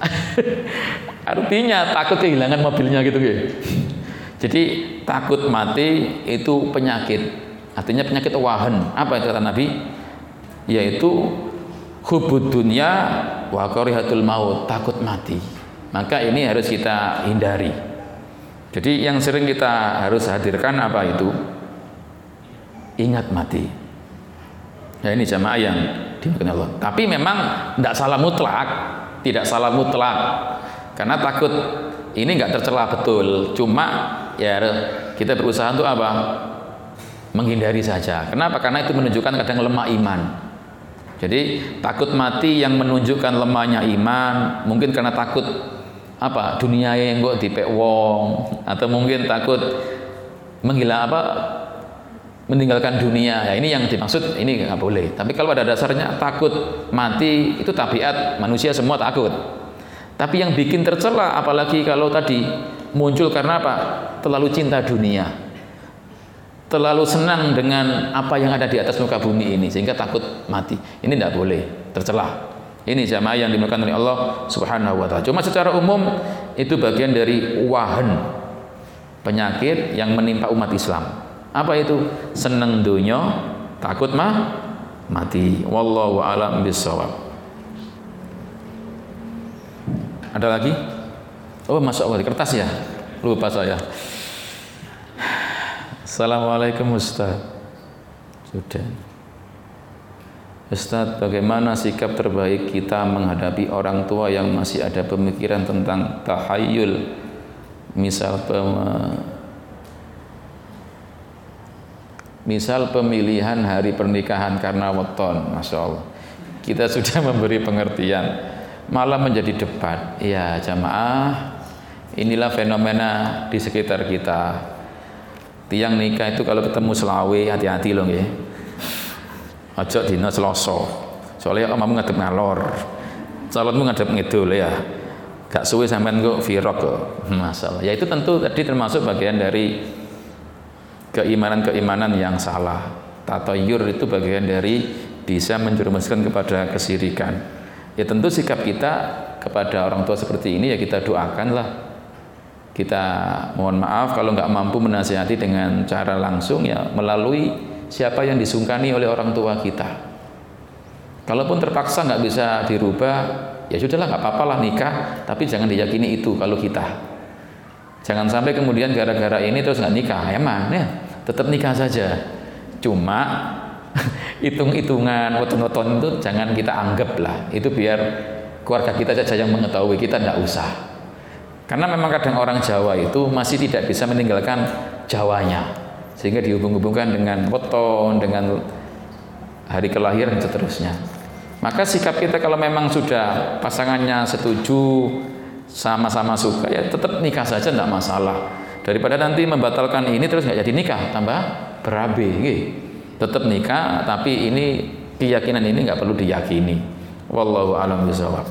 Artinya takut kehilangan mobilnya gitu gitu. Jadi takut mati itu penyakit. Artinya penyakit wahan. Apa itu kata Nabi? Yaitu hubud dunia wa maut, takut mati. Maka ini harus kita hindari. Jadi yang sering kita harus hadirkan apa itu? Ingat mati. Ya ini jamaah yang dimakan Allah. Tapi memang tidak salah mutlak, tidak salah mutlak. Karena takut ini nggak tercela betul. Cuma ya kita berusaha untuk apa? Menghindari saja. Kenapa? Karena itu menunjukkan kadang lemah iman. Jadi takut mati yang menunjukkan lemahnya iman, mungkin karena takut apa dunia yang kok dipek wong atau mungkin takut menghilang apa meninggalkan dunia. Ya ini yang dimaksud ini nggak boleh. Tapi kalau pada dasarnya takut mati itu tabiat manusia semua takut. Tapi yang bikin tercela apalagi kalau tadi muncul karena apa? Terlalu cinta dunia terlalu senang dengan apa yang ada di atas muka bumi ini sehingga takut mati. Ini tidak boleh, tercela. Ini jamaah yang dimulakan oleh Allah Subhanahu wa taala. Cuma secara umum itu bagian dari wahan penyakit yang menimpa umat Islam. Apa itu? Senang dunia, takut mah mati. Wallahu a'lam bishawab. Ada lagi? Oh, masuk Allah kertas ya. Lupa saya. Assalamualaikum Ustaz Sudah Ustaz bagaimana sikap terbaik kita menghadapi orang tua yang masih ada pemikiran tentang tahayul? Misal pem Misal pemilihan hari pernikahan karena weton Masya Allah. Kita sudah memberi pengertian. Malah menjadi debat. Ya jamaah Inilah fenomena di sekitar kita. Tiang nikah itu kalau ketemu selawe hati-hati loh ya ojo dina selasa. Soalnya kamu ngadep ngalor. Calonmu ngadep ngidul ya. Gak suwe sampean kok virok kok. Masalah. Ya itu tentu tadi termasuk bagian dari keimanan-keimanan yang salah. Tatayur itu bagian dari bisa menjerumuskan kepada kesirikan. Ya tentu sikap kita kepada orang tua seperti ini ya kita doakan lah. Kita mohon maaf kalau nggak mampu menasihati dengan cara langsung ya melalui siapa yang disungkani oleh orang tua kita. Kalaupun terpaksa nggak bisa dirubah, ya sudahlah nggak apa-apa lah nikah, tapi jangan diyakini itu kalau kita. Jangan sampai kemudian gara-gara ini terus nggak nikah, emang ya tetap nikah saja. Cuma hitung-hitungan, weton-weton itu jangan kita anggap lah. Itu biar keluarga kita saja yang mengetahui, kita tidak usah. Karena memang kadang orang Jawa itu masih tidak bisa meninggalkan Jawanya, sehingga dihubung-hubungkan dengan weton, dengan hari kelahiran seterusnya. Maka sikap kita kalau memang sudah pasangannya setuju, sama-sama suka, ya tetap nikah saja tidak masalah. Daripada nanti membatalkan ini terus nggak jadi nikah, tambah berabe, tetap nikah, tapi ini keyakinan ini nggak perlu diyakini. Wallahu a'lam bishawab.